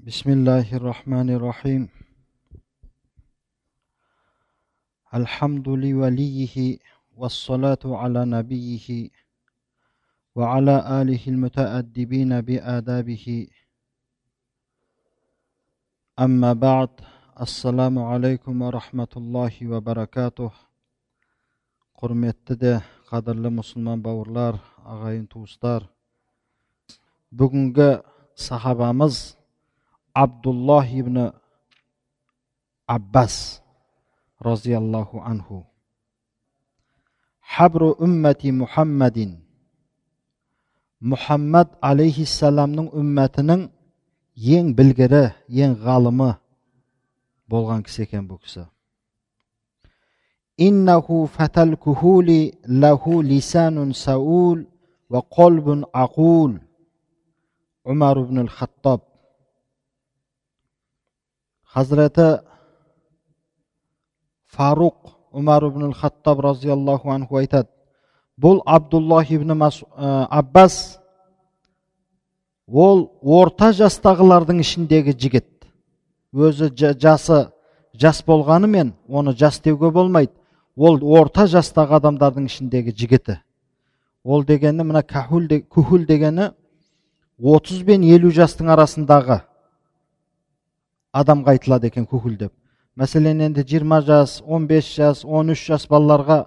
بسم الله الرحمن الرحيم. الحمد لوليه والصلاة على نبيه وعلى آله المتأدبين بآدابه. أما بعد السلام عليكم ورحمة الله وبركاته. قرمتدى قدر مسلمان باورلار أغاين توستار بقنق صحابة مصر Abdullah ibn Abbas radhiyallahu anhu Habru ummati Muhammadin Muhammad alayhi salamning ummatining eng bilgiri eng g'alimi bo'lgan kishi ekan bu kishi innahu fatal kuhuli lahu lisanun saul va qalbun aqul umar ibn al xattob hazrati faruq umar ibn hattob roziyallohu anhu aytadi бұл абдуллах ибн аббас ол орта жастағылардың ішіндегі жігіт өзі жасы жас болғанымен оны жас деуге болмайды ол орта жастағы адамдардың ішіндегі жігіті ол дегені мына кахул, де, кухул дегені отыз бен елу жастың арасындағы адамға айтылады екен күхул деп. Мәселен енді 20 жас 15 жас 13 жас балаларға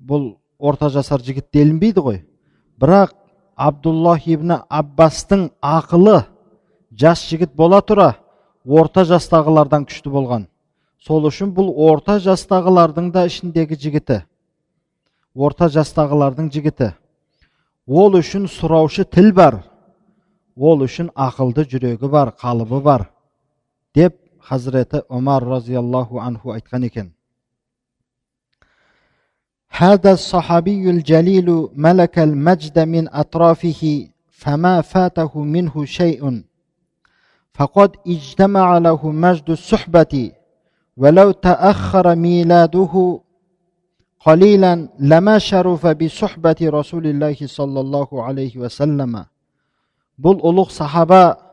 бұл орта жасар жігіт делінбейді ғой. Бірақ абдуллах ибн аббастың ақылы жас жігіт бола тұра орта жастағылардан күшті болған. Сол үшін бұл орта жастағылардың да ішіндегі жігіті. Орта жастағылардың жігіті. Ол үшін сұраушы тіл бар. Ол үшін ақылды жүрегі бар қалыбы бар. deb hazrati umar roziyallohu anhu aytgan ekan هذا الصحابي الجليل ملك المجد من أطرافه فما فاته منه شيء فقد اجتمع له مجد الصحبة ولو تأخر ميلاده قليلا لما شرف بصحبة رسول الله صلى الله عليه وسلم. بل ألوغ صحابة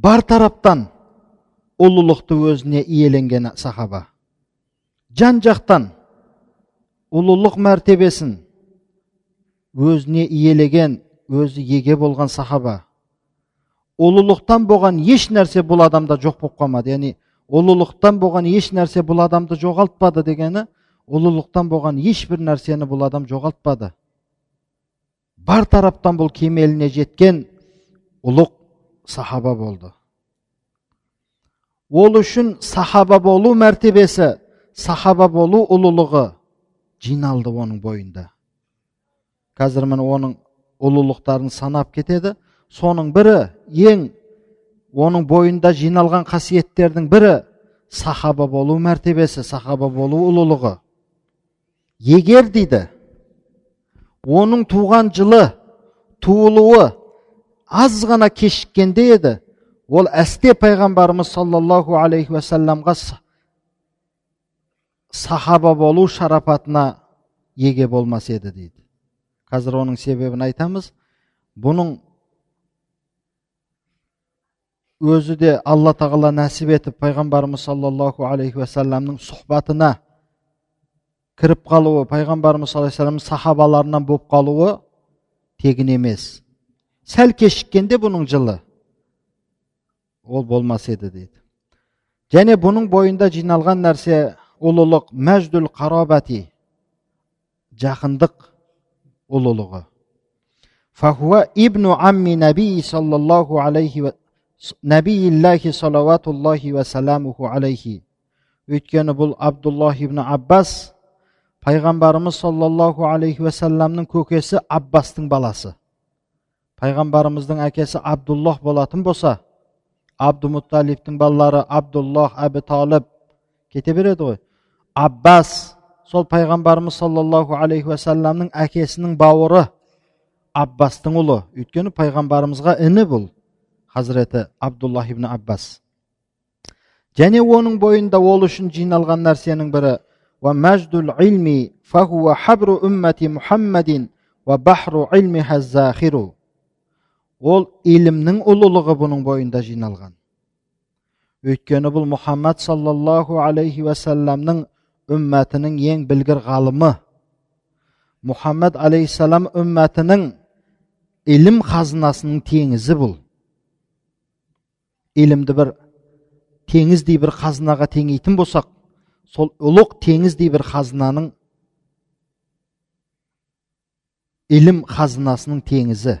бар тараптан ұлылықты өзіне иеленген сахаба. Жан жақтан ұлылық мәртебесін өзіне иелеген өзі еге болған сахаба. Ұлылықтан болған еш нәрсе бұл адамда жоқ болып қалмады яғни ұлылықтан болған еш нәрсе бұл адамды жоғалтпады дегені ұлылықтан болған ешбір нәрсені бұл адам жоғалтпады. Бар тараптан бұл кемеліне жеткен ұлық сахаба болды ол үшін сахаба болу мәртебесі сахаба болу ұлылығы жиналды оның бойында қазір міне оның ұлылықтарын санап кетеді соның бірі ең оның бойында жиналған қасиеттердің бірі сахаба болу мәртебесі сахаба болу ұлылығы егер дейді оның туған жылы туылуы аз ғана кешіккенде еді. Ол әсте пайғамбарымыз саллаллаху алейхи уассаламға сахаба болу шарапатына еге болмас еді дейді. Қазір оның себебін айтамыз. Бұның өзі де алла тағала нәсіп етіп пайғамбарымыз саллаллаху алейхи уассаламның сұхбатына кіріп қалуы пайғамбарымыз саллаллаху алейхи сахабаларынан болып қалуы тегін емес. Сәл кешіккенде бұның жылы ол болмас еді дейді. Және бұның бойында жиналған нәрсе ұлылық мәждүл қарабати жақындық ұлылығы. Фахуа ибну амми наби саллаллаху алейхи нәбииллахи салауатуллахи уәсаламуху алейхи. Өйткені бұл абдуллах ибн аббас пайғамбарымыз саллаллаху алейхи уассаламның көкесі аббастың баласы пайғамбарымыздың әкесі абдуллах болатын болса абдумутталибтің балалары абдуллах әбі талib кете береді ғой аббас сол пайғамбарымыз саллаллаху алейхи уассаламның әкесінің бауыры аббастың ұлы өйткені пайғамбарымызға іні бұл хазіреті абдуллах ибн аббас және оның бойында ол үшін жиналған нәрсенің бірі ومجد العلم فهو حبر أمة محمد وبحر علمها الزاخر ол илімнің ұлылығы бұның бойында жиналған. Өйткені бұл мұхаммад саллаллаху алейхи уассаламның үммәтінің ең білгір ғалымы. Мұхаммад алейхисалам үммәтінің ілім қазынасының теңізі бұл. Илімді бір теңіздей бір қазынаға теңейтін болсақ сол ұлық теңіздей бір қазынаның ілім қазынасының теңізі.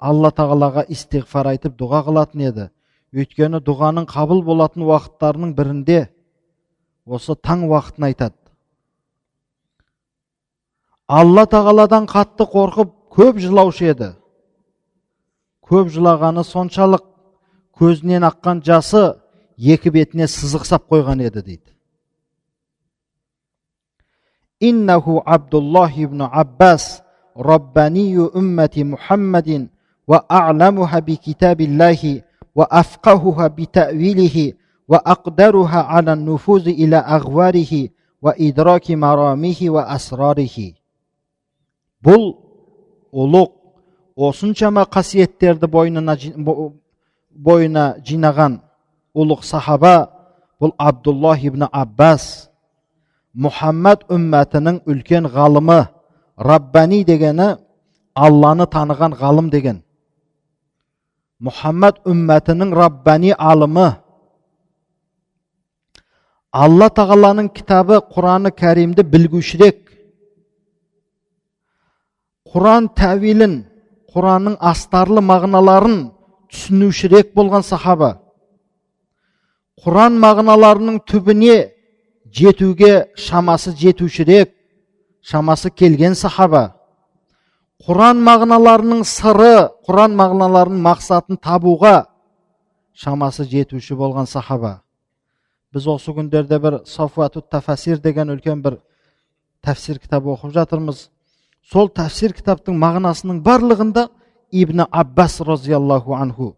алла тағалаға истиғфар айтып дұға қылатын еді. Өйткені дұғаның қабыл болатын уақыттарының бірінде осы таң уақытын айтады. Алла тағаладан қатты қорқып көп жылаушы еді. Көп жылағаны соншалық көзінен аққан жасы екі бетіне сызық сап қойған еді дейді. Иннаху абдуллах ибн аббас раббани уммати мухаммадин وأعلمها بكتاب الله وأفقهها بتأويله وأقدرها على النفوذ إلى أغواره وإدراك مرامه وأسراره бұл ұлық осыншама қасиеттерді бойына, бойына жинаған ұлық сахаба бұл абдуллах ибн аббас мұхаммад үммәтінің үлкен ғалымы раббани дегені алланы таныған ғалым деген мұхаммад үммәтінің раббани алымы алла тағаланың кітабы құраны кәримді білгушірек құран тәуилін құранның астарлы мағыналарын түсінушірек болған сахаба құран мағыналарының түбіне жетуге шамасы жетушірек шамасы келген сахаба құран мағыналарының сыры құран мағыналарының мақсатын табуға шамасы жетуші болған сахаба біз осы күндерде бір сафуату тафасир деген үлкен бір тәфсир кітап оқып жатырмыз сол тәфсир кітаптың мағынасының барлығында ибн аббас разиаллаху анху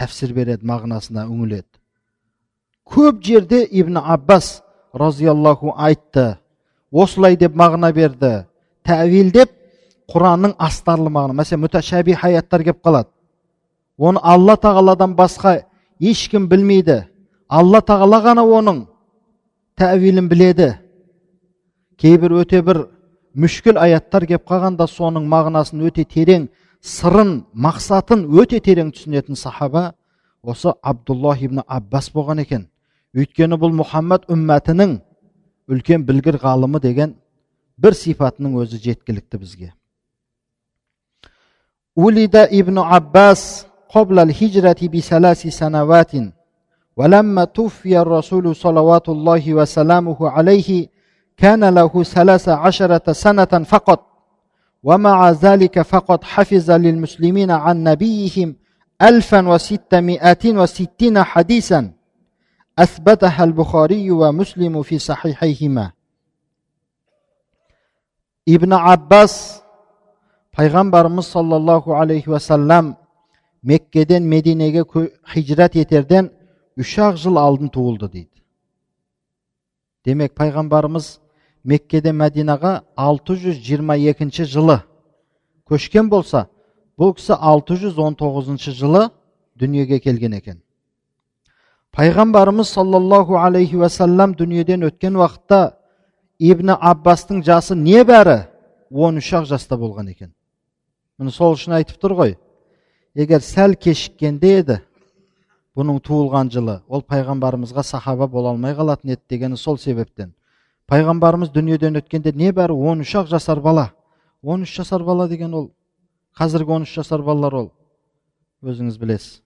тәфсір береді мағынасына үңіледі көп жерде ибн аббас разиаллаху айтты осылай деп мағына берді тәуил деп құранның астарлы мағына мәселен мүтәшәби аяттар келіп қалады оны алла тағаладан басқа ешкім білмейді алла тағала ғана оның тәуилін біледі кейбір өте бір мүшкіл аяттар келіп қалғанда соның мағынасын өте терең сырын мақсатын өте терең түсінетін сахаба осы абдуллах ибн аббас болған екен өйткені бұл мұхаммад үммәтінің үлкен білгір ғалымы деген бір сипатының өзі жеткілікті бізге ولد ابن عباس قبل الهجرة بثلاث سنوات ولما توفي الرسول صلوات الله وسلامه عليه كان له ثلاث عشرة سنة فقط ومع ذلك فقد حفظ للمسلمين عن نبيهم ألفا وستمائة وستين حديثا أثبتها البخاري ومسلم في صحيحيهما. ابن عباس пайғамбарымыз саллаллаху алейхи уассалам меккеден мединеге хижрат етерден үш ақ жыл алдын туылды дейді демек пайғамбарымыз меккеде мәдинаға 622 жылы көшкен болса бұл кісі 619 жылы дүниеге келген екен пайғамбарымыз саллаллаху алейхи уассалам дүниеден өткен уақытта ибн аббастың жасы небәрі 13 ақ жаста болған екен міне сол үшін айтып тұр ғой егер сәл кешіккенде еді бұның туылған жылы ол пайғамбарымызға сахаба бола алмай қалатын еді дегені сол себептен. Пайғамбарымыз дүниеден өткенде небәрі он үш ақ жасар бала он үш жасар бала деген ол қазіргі он үш жасар балалар ол өзіңіз білесіз.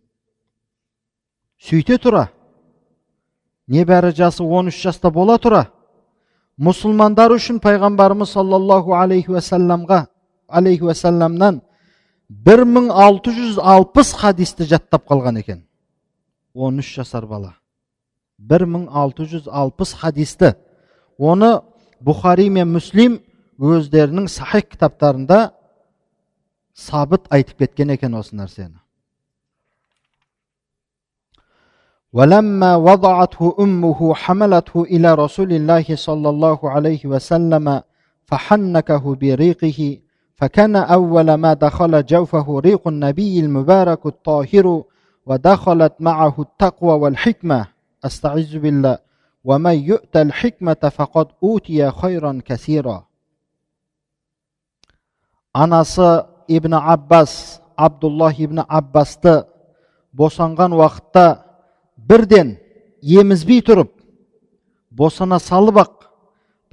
Сөйте тұра. Небәрі жасы 13 жаста бола тұра. Мұсылмандар үшін пайғамбарымыз саллаллаху алейхи уассаламға алейхи уассаламнан бір мың алты жүз алпыс хадисті жаттап қалған екен 13 жасар бала 1660 хадисті оны бұхари мен мүслим өздерінің сахих кітаптарында сабыт айтып кеткен екен осы нәрсені ولما وضعته أمه حملته إلى رسول الله صلى الله عليه وسلم فحنكه بريقه فكان أول ما دخل جوفه ريق النبي المبارك الطاهر ودخلت معه التقوى والحكمة أستعذ بالله ومن يؤت الحكمة فقد أوتي خيرا كثيرا анасы ибн аббас абдуллах ибн аббасты босанған уақытта бірден емізбей тұрып босана салып ақ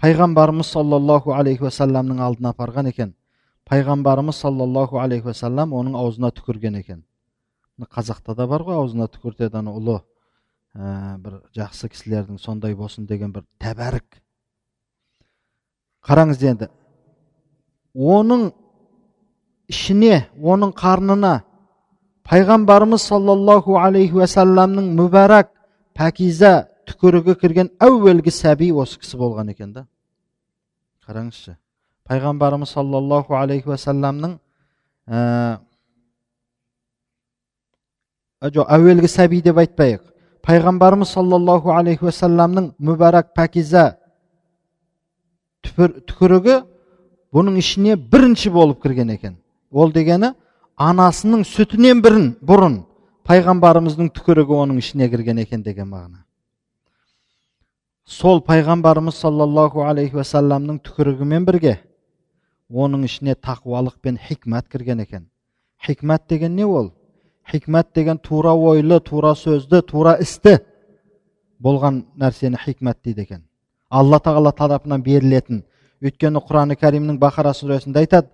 пайғамбарымыз саллаллаху алейхи уассаламның алдына апарған екен пайғамбарымыз саллаллаху алейхи уассалам оның аузына түкірген екен қазақта да бар ғой аузына түкіртеді ана ұлы ә, бір жақсы кісілердің сондай болсын деген бір тәбәрік. Қараңыз енді оның ішіне оның қарнына пайғамбарымыз саллаллаху алейхи уассаламның мүбәрак пәкиза түкірігі кірген әуелгі сәби осы кісі болған екен да. Қараңызшы. Пайғамбарымыз саллаллаху алейхи уассаламның жоқ әуелгі сәби деп айтпайық пайғамбарымыз саллаллаху алейхи уассаламның мүбәрак пәкиза түкірігі бұның ішіне бірінші болып кірген екен ол дегені анасының сүтінен бірін бұрын пайғамбарымыздың түкірігі оның ішіне кірген екен деген мағына сол пайғамбарымыз саллаллаху алейхи уассаламның түкірігімен бірге оның ішіне тақуалық пен хикмат кірген екен. Хикмат деген не ол? Хикмат деген тура ойлы тура сөзді тура істі болған нәрсені хикмат дейді екен. Алла тағала тарапынан берілетін. Өйткені құран кәрімнің бақара сүресінде айтады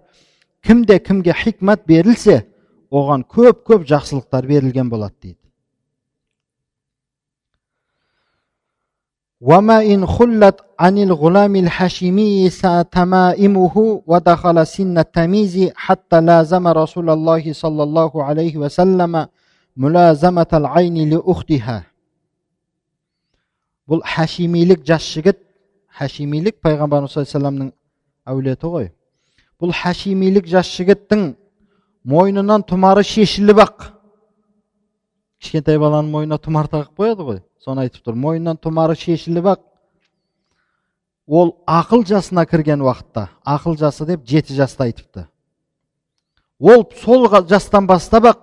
кімде кімге хикмат берілсе оған көп көп жақсылықтар берілген болады дейді. وما إن خلت عن الغلام الحشيمي تمائمه ودخل سن التمييز حتى لازم رسول الله صلى الله عليه وسلم ملازمة العين لأختها бұл хашимилік жас жігіт хашимилік пайғамбарымыз саллаллаху алейхи вассаламның әулеті ғой бұл хашимилік жас жігіттің мойнынан тұмары шешіліп ақ кішкентай баланың мойнына тұмар тағып қояды ғой. Соны айтып тұр мойнынан тұмары шешіліп ақ. Ол ақыл жасына кірген уақытта ақыл жасы деп жеті жаста айтыпты. Ол сол жастан бастап ақ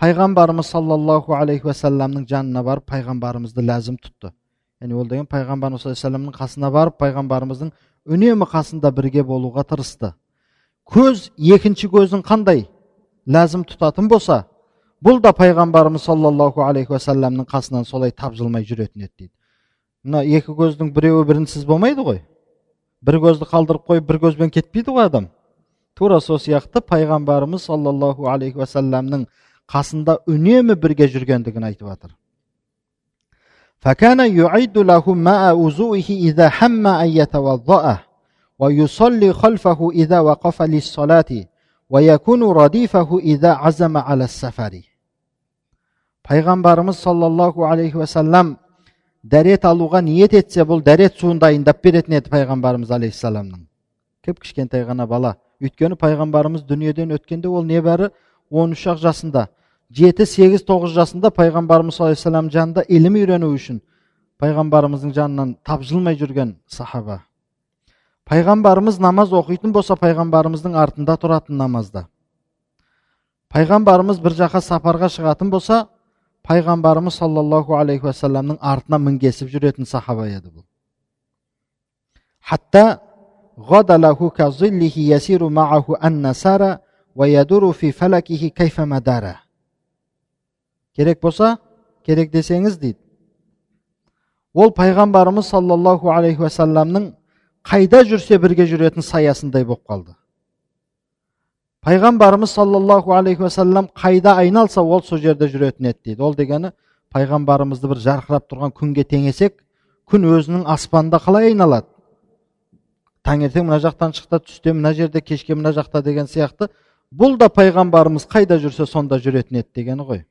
пайғамбарымыз саллаллаху алейхи уассаламның жанына барып пайғамбарымызды ләзім тұтты. Яғни ол деген пайғамбарымыз саллаллаху қасына барып пайғамбарымыздың үнемі қасында бірге болуға тырысты. Көз екінші көзін қандай ләзім тұтатын болса бұл да пайғамбарымыз саллаллаху алейхи уассаламның қасынан солай тапжылмай жүретін еді дейді мына екі көздің біреуі бірінсіз болмайды ғой бір көзді қалдырып қойып бір көзбен кетпейді ғой адам тура сол сияқты пайғамбарымыз саллаллаху алейхи уассаламның қасында үнемі бірге жүргендігін айтып жатыр فكان يعد له ماء وضوئه إذا هم أن يتوضأ ويصلي خلفه إذا وقف للصلاة ويكون رديفه إذا عزم على السفر пайғамбарымыз саллаллаху алейхи уассалам дәрет алуға ниет етсе бұл дәрет суын дайындап беретін еді пайғамбарымыз алейхисаламның кіп кішкентай ғана бала өйткені пайғамбарымыз дүниеден өткенде ол небәрі он үш ақ жасында жеті сегіз тоғыз жасында пайғамбарымыз саллаллаху алейхи жанында ілім үйрену үшін пайғамбарымыздың жанынан тапжылмай жүрген сахаба пайғамбарымыз намаз оқитын болса пайғамбарымыздың артында тұратын намазда пайғамбарымыз бір жаққа сапарға шығатын болса пайғамбарымыз саллаллаху алейхи уассаламның артына мінгесіп жүретін сахаба еді бұл хатта керек болса керек десеңіз дейді ол пайғамбарымыз саллаллаху алейхи уассаламның қайда жүрсе бірге жүретін саясындай болып қалды. Пайғамбарымыз саллаллаху алейхи уассалам қайда айналса ол сол жерде жүретін еді дейді. Ол дегені пайғамбарымызды бір жарқырап тұрған күнге теңесек күн өзінің аспанында қалай айналады? Таңертең мына жақтан шықты түсте мына жерде кешке мына жақта деген сияқты. Бұл да пайғамбарымыз қайда жүрсе сонда жүретін еді дегені ғой.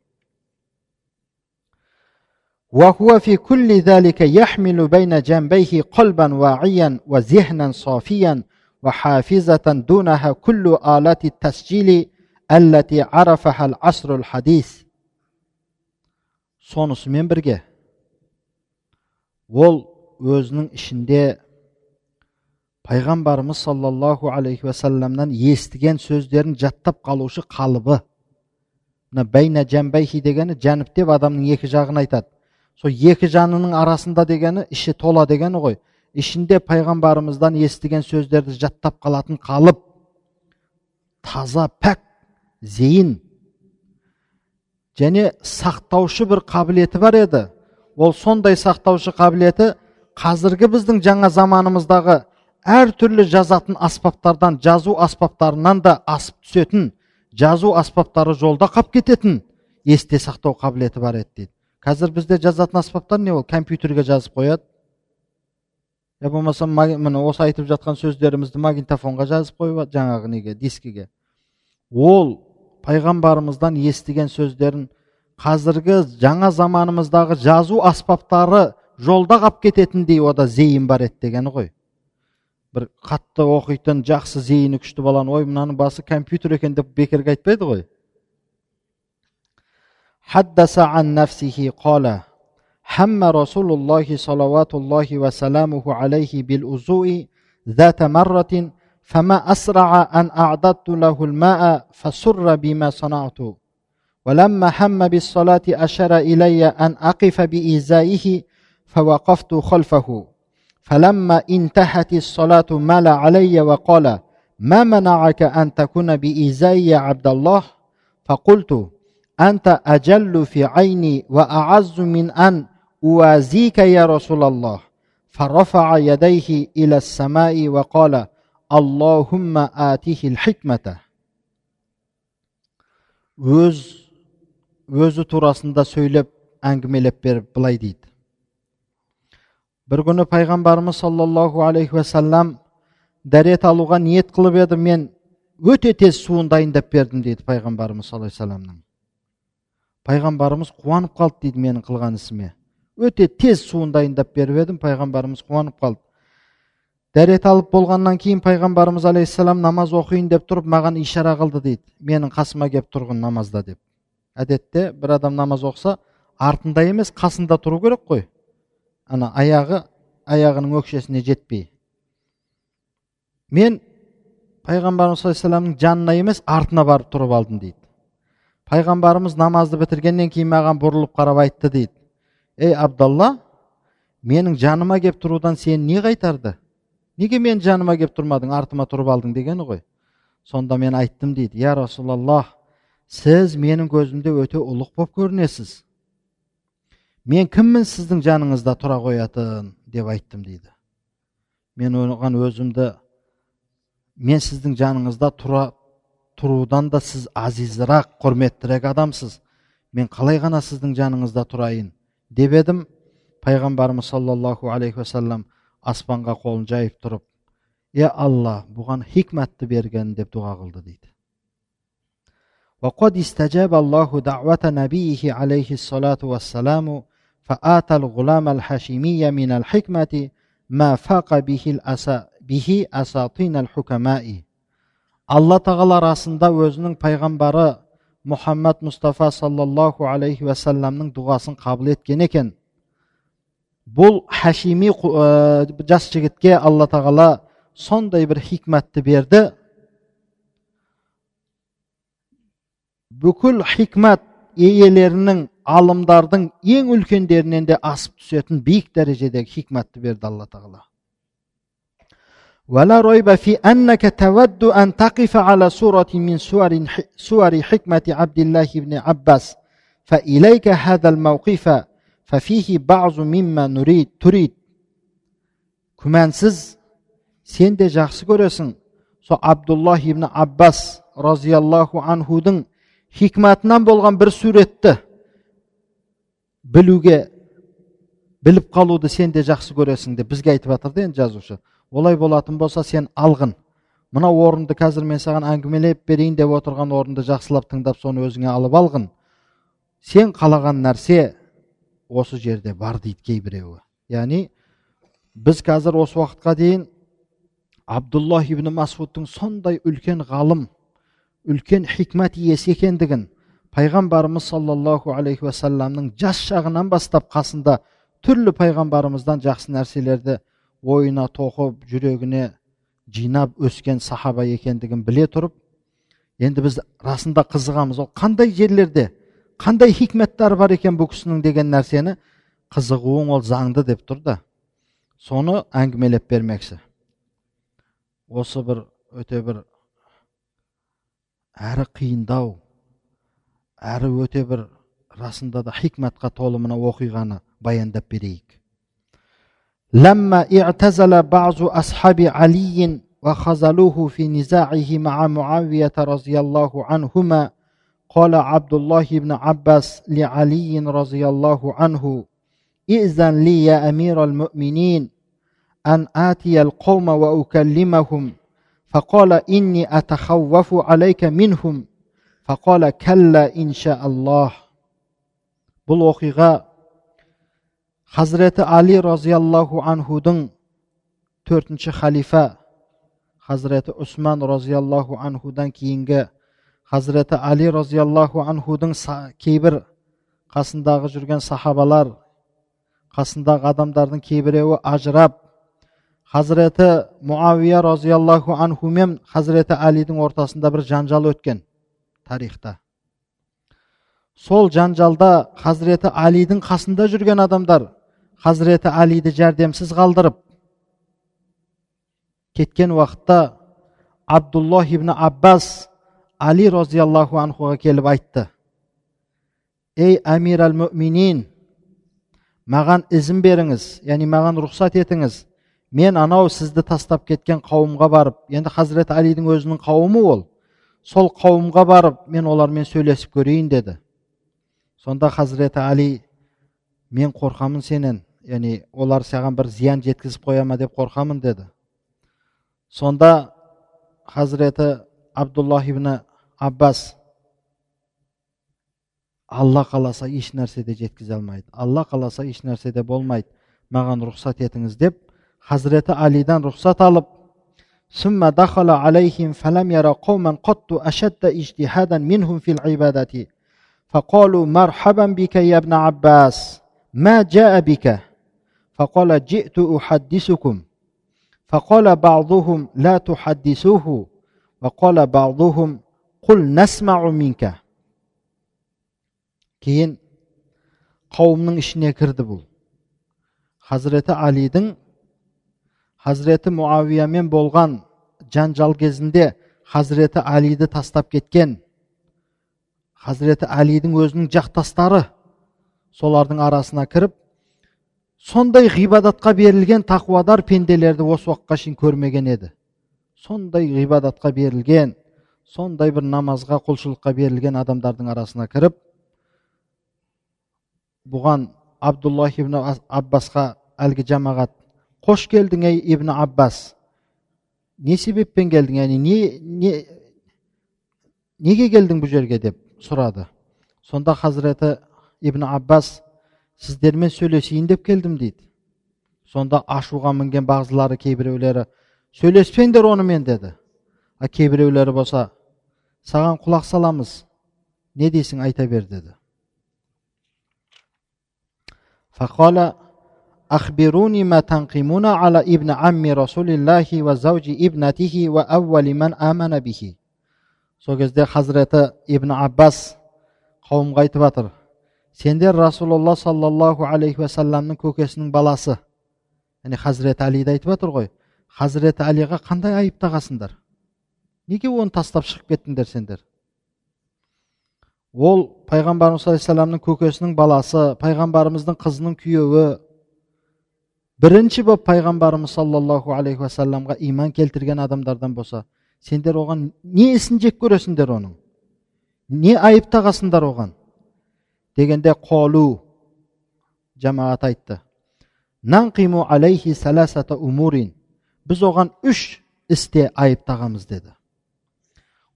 وهو في كل ذلك يحمل بين جنبيه قلبا واعيا وذهنا صافيا وحافظة دونها كل آلات التسجيل التي عرفها العصر الحديث сонысымен бірге ол өзінің ішінде пайғамбарымыз саллаллаху алейхи уассаламнан естіген сөздерін жаттап қалушы қалыбы мына бәйна жәмбайхи дегені жәніп адамның екі жағын айтады сол екі жанының арасында дегені іші тола дегені ғой. Ішінде пайғамбарымыздан естіген сөздерді жаттап қалатын қалып таза пәк зейін. Және сақтаушы бір қабілеті бар еді. Ол сондай сақтаушы қабілеті қазіргі біздің жаңа заманымыздағы әртүрлі жазатын аспаптардан жазу аспаптарынан да асып түсетін жазу аспаптары жолда қап кететін есте сақтау қабілеті бар еді дейді. Қазір бізде жазатын аспаптар не ол? Компьютерге жазып қояды. Я болмаса міне осы айтып жатқан сөздерімізді магнитофонға жазып қойып жаңағы неге? Дискіге. Ол пайғамбарымыздан естіген сөздерін қазіргі жаңа заманымыздағы жазу аспаптары жолда қалып кететіндей ода зейін бар еді дегені ғой. Бір қатты оқитын жақсы зейіні күшті баланы ой мынаның басы компьютер екен деп бекерге айтпайды ғой. حدث عن نفسه قال حم رسول الله صلوات الله وسلامه عليه بالوضوء ذات مرة فما أسرع أن أعددت له الماء فسر بما صنعت. ولما هم بالصلاة أشار إلي أن أقف بإزائه فوقفت خلفه. فلما انتهت الصلاة مال علي وقال ما منعك أن تكون بإزائي عبد الله؟ فقلت أنت أجل في عيني وأعز من أن أوازيك يا رسول الله فرفع يديه إلى السماء وقال اللهم آته الحكمة өз өзі турасында сөйлеп әңгімелеп беріп былай дейді бір күні пайғамбарымыз саллаллаху алейхи уассалам дәрет алуға ниет қылып еді мен өте тез суын дайындап бердім дейді пайғамбарымыз саллаллаху алейхи пайғамбарымыз қуанып қалды дейді менің қылған ісіме. Өте тез суын дайындап беріп едім пайғамбарымыз қуанып қалды. Дәрет алып болғаннан кейін пайғамбарымыз алейхисалам намаз оқиын деп тұрып маған ишара қылды дейді. Менің қасыма келіп тұрғын намазда деп. Әдетте бір адам намаз оқыса артында емес қасында тұру керек қой. Ана аяғы аяғының өкшесіне жетпей. Мен пайғамбарымыз саллаллаху жанына емес артына барып тұрып алдым дейді. Пайғамбарымыз намазды бітіргеннен кейін маған бұрылып қарап айтты дейді ей абдалла менің жаныма кеп тұрудан сен не қайтарды неге менің жаныма кеп тұрмадың артыма тұрып алдың дегені ғой сонда мен айттым дейді я расулаллах сіз менің көзімде өте ұлық болып көрінесіз мен кіммін сіздің жаныңызда тұра қоятын деп айттым дейді мен оған өзімді мен сіздің жаныңызда тұра тұрудан да сіз азизірақ құрметтірек адамсыз мен қалай ғана сіздің жаныңызда тұрайын деп едім пайғамбарымыз саллаллаху алейхи уассалам аспанға қолын жайып тұрып е алла бұған хикмәтті берген деп дұға қылды дейді وقد استجاب الله دعوة نبيه عليه الصلاة والسلام فآتى الغلام الحشيمي من الحكمة ما فاق به, الأسا به أساطين الحكماء алла тағала расында өзінің пайғамбары мұхаммад мұстафа саллаллаху алейхи уассаламның дұғасын қабыл еткен екен. Бұл хашими жас жігітке алла тағала сондай бір хикмәтті берді. Бүкіл хикмәт иелерінің алымдардың ең үлкендерінен де асып түсетін биік дәрежедегі хикмәтті берді алла тағала. ولا ريب في أنك تود أن تقف على سورة من سور سور حكمة عبد الله بن عباس فإليك هذا الموقف ففيه بعض مما نريد تريد күмәнсіз сен де жақсы көресің сол абдуллах ибн аббас разиаллаху анхудың хикматынан болған бір суретті білуге біліп қалуды сен де жақсы көресің деп бізге айтып жатыр да енді жазушы олай болатын болса сен алғын. Мына орынды қазір мен саған әңгімелеп берейін деп отырған орынды жақсылап тыңдап соны өзіңе алып алғын. Сен қалаған нәрсе осы жерде бар дейді кейбіреуі. Яғни біз қазір осы уақытқа дейін абдуллах ибн масудтың сондай үлкен ғалым үлкен хикмат иесі екендігін пайғамбарымыз саллаллаху алейхи уассаламның жас шағынан бастап қасында түрлі пайғамбарымыздан жақсы нәрселерді ойына тоқып жүрегіне жинап өскен сахаба екендігін біле тұрып енді біз расында қызығамыз ол қандай жерлерде қандай хикметтері бар екен бұл кісінің деген нәрсені қызығуың ол заңды деп тұр да соны әңгімелеп бермекші осы бір өте бір әрі қиындау әрі өте бір расында да хикматқа толы мына оқиғаны баяндап берейік لما اعتزل بعض أصحاب علي وخذلوه في نزاعه مع معاوية رضي الله عنهما قال عبد الله بن عباس لعلي رضي الله عنه ائذن لي يا أمير المؤمنين أن آتي القوم وأكلمهم فقال إني أتخوف عليك منهم فقال كلا إن شاء الله бұл оқиға хазіреті али разиаллаху анхудың төртінші халифа хазіреті усман разиаллаху анхудан кейінгі хазіреті али разиаллаху анхудың кейбір қасындағы жүрген сахабалар қасындағы адамдардың кейбіреуі ажырап хазіреті муавия разиаллаху анху мен хазіреті әлидің ортасында бір жанжал өткен тарихта сол жанжалда хазіреті әлидің қасында жүрген адамдар хазіреті әлиді жәрдемсіз қалдырып кеткен уақытта абдуллах ибн аббас али разиаллаху анхуға келіп айтты ей әмир әл мүминин маған ізін беріңіз яғни маған рұқсат етіңіз мен анау сізді тастап кеткен қауымға барып енді хазірет әлидің өзінің қауымы ол сол қауымға барып мен олармен сөйлесіп көрейін деді сонда хазіреті әли мен қорқамын сенен яғни олар саған бір зиян жеткізіп қоя ма деп қорқамын деді сонда хазіреті абдуллах ибн аббас алла қаласа еш нәрсе де жеткізе алмайды алла қаласа еш нәрсе де болмайды маған рұқсат етіңіз деп хазіреті алидан рұқсат алып ثم دخل عليهم فلم يرى قوما قط أشد اجتهادا منهم في العبادة فقالوا مرحبا بك يا ابن عباس ما جاء بك فقال جئت أحدثكم فقال بعضهم لا تحدثوه وقال بعضهم قل نسمع منك кейін қауымның ішіне кірді бұл хазіреті алидің хазіреті муавиямен болған жанжал кезінде хазіреті әлиді тастап кеткен хазіреті әлидің өзінің жақтастары солардың арасына кіріп сондай ғибадатқа берілген тақуадар пенделерді осы уақытқа шейін көрмеген еді. Сондай ғибадатқа берілген сондай бір намазға құлшылыққа берілген адамдардың арасына кіріп бұған абдуллах ибн аббасқа әлгі жамағат қош келдің ей ибн аббас! Не себеппен келдің яғни не, не неге келдің бұл жерге деп сұрады. Сонда хазіреті ибн аббас сіздермен сөйлесейін деп келдім дейді сонда ашуға мінген бағзылары кейбіреулері сөйлеспеңдер онымен деді а кейбіреулері болса саған құлақ саламыз не дейсің айта бер деді أخبروني ما تنقمون على ابن عم رسول الله وزوج ابنته وأول من آمن به сол кезде хазіреті ибн аббас қауымға айтып жатыр сендер расулалла саллаллаху алейхи уассаламның көкесінің баласы яғни хазіреті әлиді айтып жатыр ғой хазіреті әлиға қандай айып тағасыңдар неге оны тастап шығып кеттіңдер сендер ол пайғамбарымыз саллаллаху алейхи көкесінің баласы пайғамбарымыздың қызының күйеуі бірінші болып пайғамбарымыз саллаллаху алейхи уассаламға иман келтірген адамдардан болса сендер оған не ісін жек көресіңдер оның не айып тағасыңдар оған дегенде қолу жамағат айтты. Нанқиму алейхи саласата умурин біз оған үш істе айыптағанбыз деді.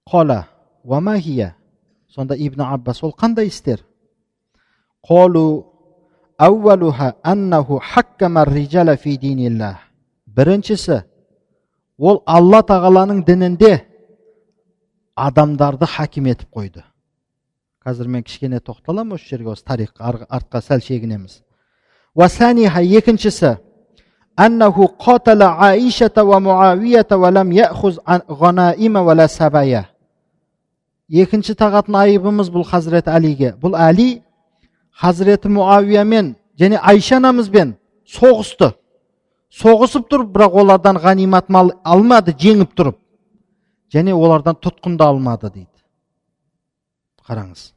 Қола уамахия сонда ибн аббас ол қандай істер қолу әуәлуха аннаху хаккама фи біріншісі ол алла тағаланың дінінде адамдарды хаким етіп қойды қазір мен кішкене тоқталамын осы жерге осы тарихқа артқа сәл шегінеміз уасаниха екіншісі أنه قاتل عائشة ومعاوية ولم يأخذ غنائم ولا سبايا екінші тағатын айыбымыз бұл хазірет әлиге бұл әли хазіреті муавиямен және айша анамызбен соғысты соғысып тұрып бірақ олардан ғанимат мал алмады жеңіп тұрып және олардан тұтқын да алмады дейді қараңыз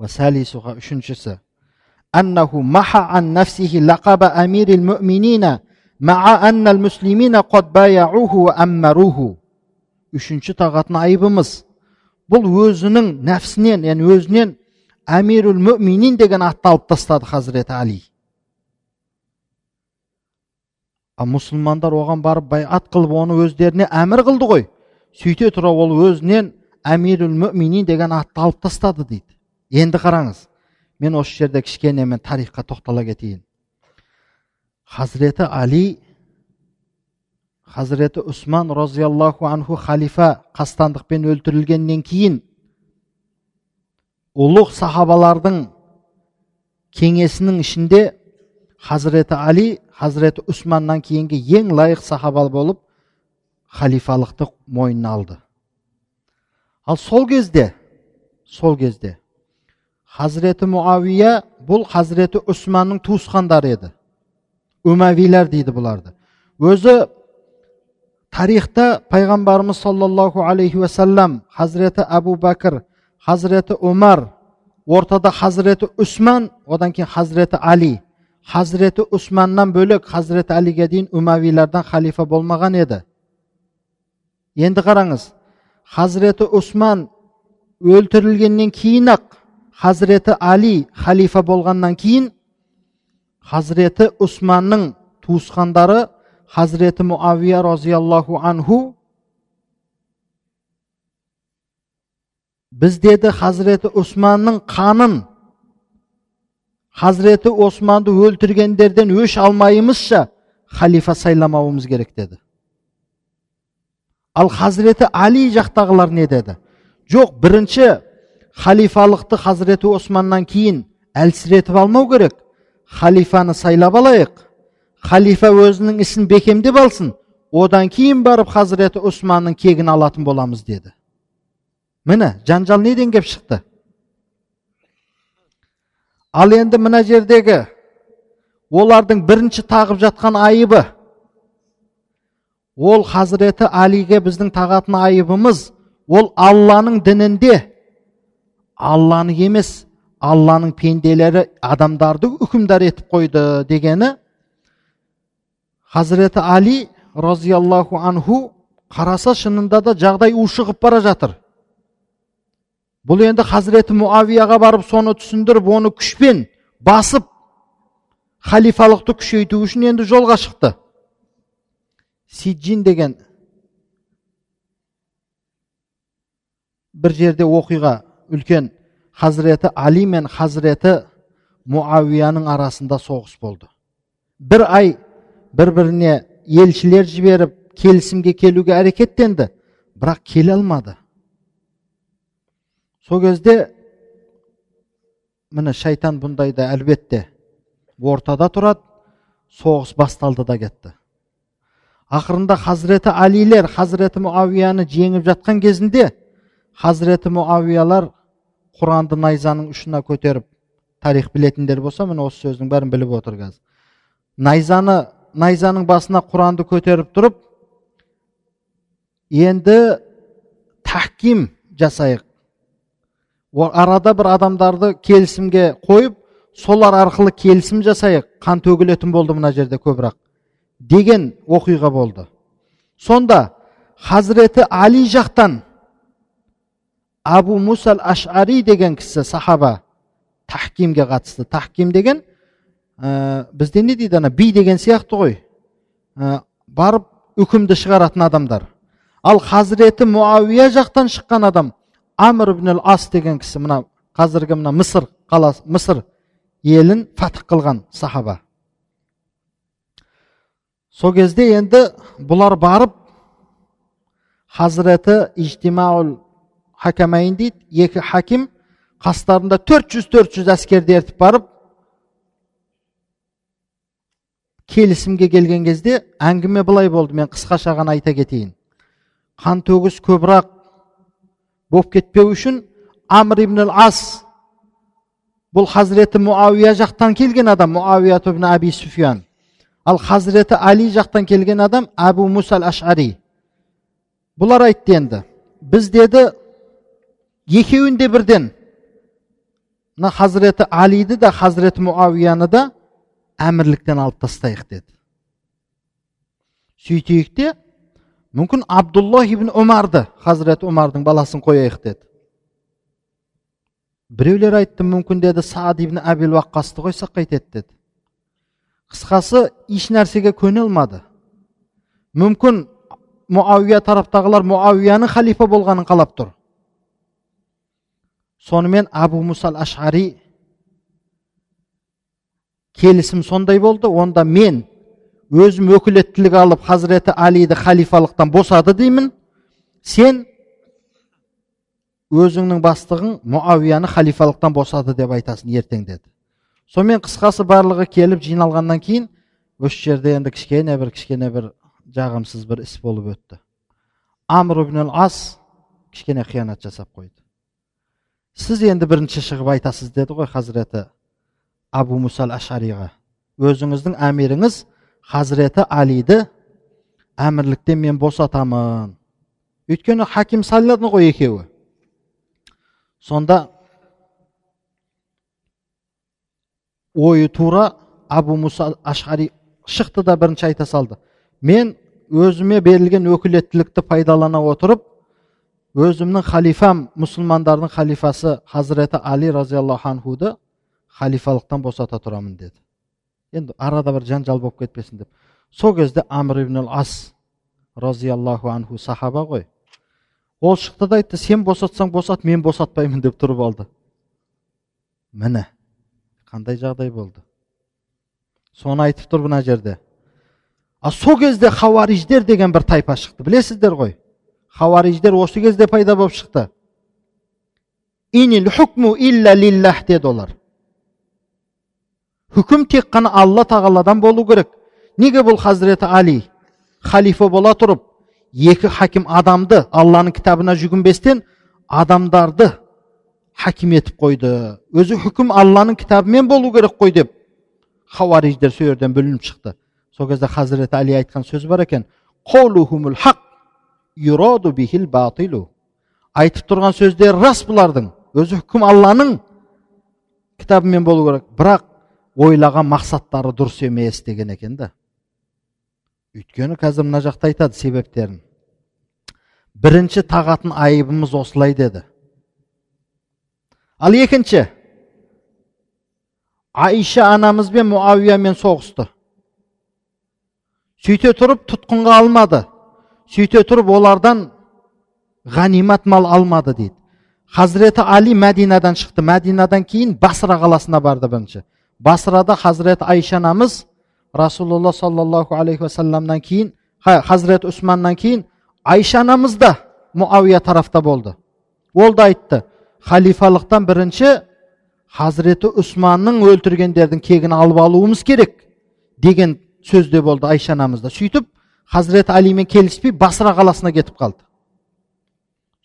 үшіншісі أنه محى عن نفسه لقب أمير المؤمنين مع أن المسلمين قد بايعوه وأمروه үшінші тағатын айыбымыз бұл өзінің нәпсінен яғни өзінен әмирул мүминин деген атты алып тастады хазіреті али ал мұсылмандар оған барып байат қылып оны өздеріне әмір қылды ғой сөйте тұра ол өзінен әмирул мүминин деген атты алып тастады дейді енді қараңыз мен осы жерде кішкене мен тарихқа тоқтала кетейін хазіреті али хазіреті усман разиаллаху анху халифа қастандықпен өлтірілгеннен кейін ұлық сахабалардың кеңесінің ішінде хазіреті али хазіреті усманнан кейінгі ең лайық сахаба болып халифалықты мойнына алды ал сол кезде сол кезде хазіреті муавия бұл хазіреті усманның туысқандары еді. Өмәвилер дейді бұларды. Өзі тарихта пайғамбарымыз саллаллаху алейхи уассалам хазіреті әбу бәкір хазіреті омар ортада хазіреті усман одан кейін хазіреті али. Хазіреті усманнан бөлек хазіреті әлиге дейін умавилардан халифа болмаған еді. Енді қараңыз хазіреті усман өлтірілгеннен кейін ақ хазіреті али халифа болғаннан кейін хазіреті усманның туысқандары хазіреті муавия разиаллаху анху біз деді хазіреті усманның қанын хазіреті османды өлтіргендерден өш алмайымызша халифа сайламауымыз керек деді ал хазіреті али жақтағылар не деді? Жоқ бірінші халифалықты хазіреті османнан кейін әлсіретіп алмау керек. Халифаны сайлап алайық. Халифа өзінің ісін бекемдеп алсын. Одан кейін барып хазіреті османның кегін алатын боламыз деді. Міне жанжал неден кеп шықты? Ал енді мына жердегі олардың бірінші тағып жатқан айыбы. Ол хазіреті алиге біздің тағатын айыбымыз. Ол алланың дінінде. Алланы емес алланың пенделері адамдарды үкімдар етіп қойды дегені. Хазіреті али разиаллаху анху қараса шынында да жағдай ушығып бара жатыр. Бұл енді хазіреті муавияға барып соны түсіндіріп оны күшпен басып халифалықты күшейту үшін енді жолға шықты. Сиджин деген бір жерде оқиға үлкен хазіреті али мен хазіреті муавияның арасында соғыс болды. Бір ай бір біріне елшілер жіберіп келісімге келуге әрекеттенді бірақ келе алмады. Сол кезде міне шайтан бұндайда әлбетте ортада тұрады соғыс басталды да кетті. Ақырында хазіреті алилер хазіреті муавияны жеңіп жатқан кезінде хазіреті муавиялар құранды найзаның ұшына көтеріп тарих білетіндер болса міне осы сөздің бәрін біліп отыр қазір. Найзаны найзаның басына құранды көтеріп тұрып енді тахким жасайық. Арада бір адамдарды келісімге қойып солар арқылы келісім жасайық. Қан төгілетін болды мына жерде көбірек деген оқиға болды. Сонда хазіреті али жақтан абу мусал ашари деген кісі сахаба тахкимге қатысты. Тахким деген ә, бізде не дейді ана? Би деген сияқты ғой. Ә, барып үкімді шығаратын адамдар. Ал хазіреті муауия жақтан шыққан адам амр ибн ас деген кісі мына қазіргі мына мысыр қаласы мысыр елін фатх қылған сахаба. Сол кезде енді бұлар барып хазіреті ижтимаул хакамайын дейді. Екі хаким қастарында 400-400 әскерді ертіп барып келісімге келген кезде әңгіме былай болды мен қысқаша ғана айта кетейін. Қан төгіс көбірек болып кетпеу үшін амр ибн ас бұл хазіреті муауия жақтан келген адам муауия ибн аби суфиян. Ал хазіреті али жақтан келген адам әбу мусал ашари бұлар айтты енді біз деді екеуін де бірден мына хазіреті алиді да хазіреті муауияны да әмірліктен алып тастайық деді. Сөйтейік те мүмкін абдулла ибн омарды хазіреті омардың баласын қояйық деді. Біреулер айтты мүмкін деді саад ибн әбіл уаққасты қойсақ қайтеді деді. Қысқасы еш нәрсеге көне алмады мүмкін муауия тараптағылар муауияның халифа болғанын қалап тұр сонымен абу мусал ашари келісім сондай болды онда мен өзім өкілеттілік алып хазіреті алиді халифалықтан босады деймін сен өзіңнің бастығың муавияны халифалықтан босады деп айтасың ертең деді сонымен қысқасы барлығы келіп жиналғаннан кейін осы жерде енді кішкене бір кішкене бір жағымсыз бір іс болып өтті. Амр ибн ас кішкене қиянат жасап қойды. Сіз енді бірінші шығып айтасыз деді ғой хазіреті абу мусал ашариға. Өзіңіздің әміріңіз хазіреті алиді әмірліктен мен босатамын өйткені хаким сайлады ғой екеуі. Сонда ойы тура абу муса ашари шықты да бірінші айта салды. Мен өзіме берілген өкілеттілікті пайдалана отырып өзімнің халифам мұсылмандардың халифасы хазіреті али разиаллаху анхуды халифалықтан босата тұрамын деді. Енді арада бір жанжал болып кетпесін деп. Сол кезде амр ибн ас разиаллаху анху сахаба ғой. Ол шықты да айтты сен босатсаң босат мен босатпаймын деп тұрып алды. Міне қандай жағдай болды? Соны айтып тұр мына жерде. А сол кезде хауариждер деген бір тайпа шықты. Білесіздер ғой? Хауариждер осы кезде пайда болып шықты. Лиллах деді олар. Үкім тек қана алла тағаладан болу керек. Неге бұл хазіреті али? Халифа бола тұрып екі хаким адамды алланың кітабына жүгінбестен адамдарды хаким етіп қойды өзі үкім алланың кітабымен болу керек қой деп хауариждер сол жерден бүлініп шықты сол кезде хазіреті али айтқан сөз бар екен айтып тұрған сөздері рас бұлардың өзі үкім алланың кітабымен болу керек бірақ ойлаған мақсаттары дұрыс емес деген екен да өйткені қазір мына жақта айтады себептерін бірінші тағатын айыбымыз осылай деді ал екінші айша анамызбен муавиямен соғысты сөйте тұрып тұтқынға алмады сөйте тұрып олардан ғанимат мал алмады дейді хазіреті али мәдинадан шықты мәдинадан кейін басра қаласына барды бірінші басрада хазірет айша анамыз расулалла саллаллаху алейхи уассаламнан кейін хазірет усманнан кейін айша анамыз да муавия тарафта болды ол да айтты халифалықтан бірінші хазіреті усманның өлтіргендердің кегін алып алуымыз керек деген сөзде болды айша анамыз да сөйтіп хазіреті алимен келіспей басра қаласына кетіп қалды.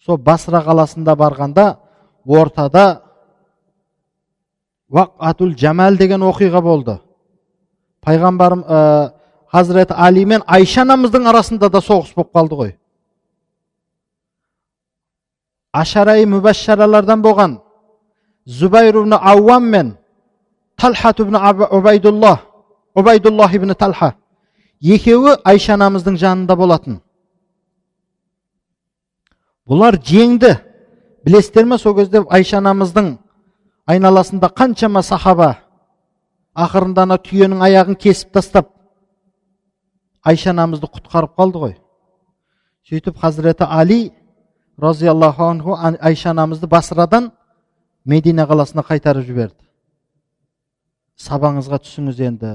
Сол басра қаласында барғанда ортада вақатул жамал деген оқиға болды. Пайғамбарым ә, хазіреті али мен айша анамыздың арасында да соғыс болып қалды ғой. Ашарай мүбәшшаралардан болған зубайр ибн ауам мен талхат ибн убайдуллах убайдуллах ибн талха екеуі айша анамыздың жанында болатын бұлар жеңді білесіздер ме сол кезде айша анамыздың айналасында қаншама сахаба ақырында ана түйенің аяғын кесіп тастап айша анамызды құтқарып қалды ғой сөйтіп хазіреті али разиаллаху анху айша анамызды басрадан медина қаласына қайтарып жіберді сабаңызға түсіңіз енді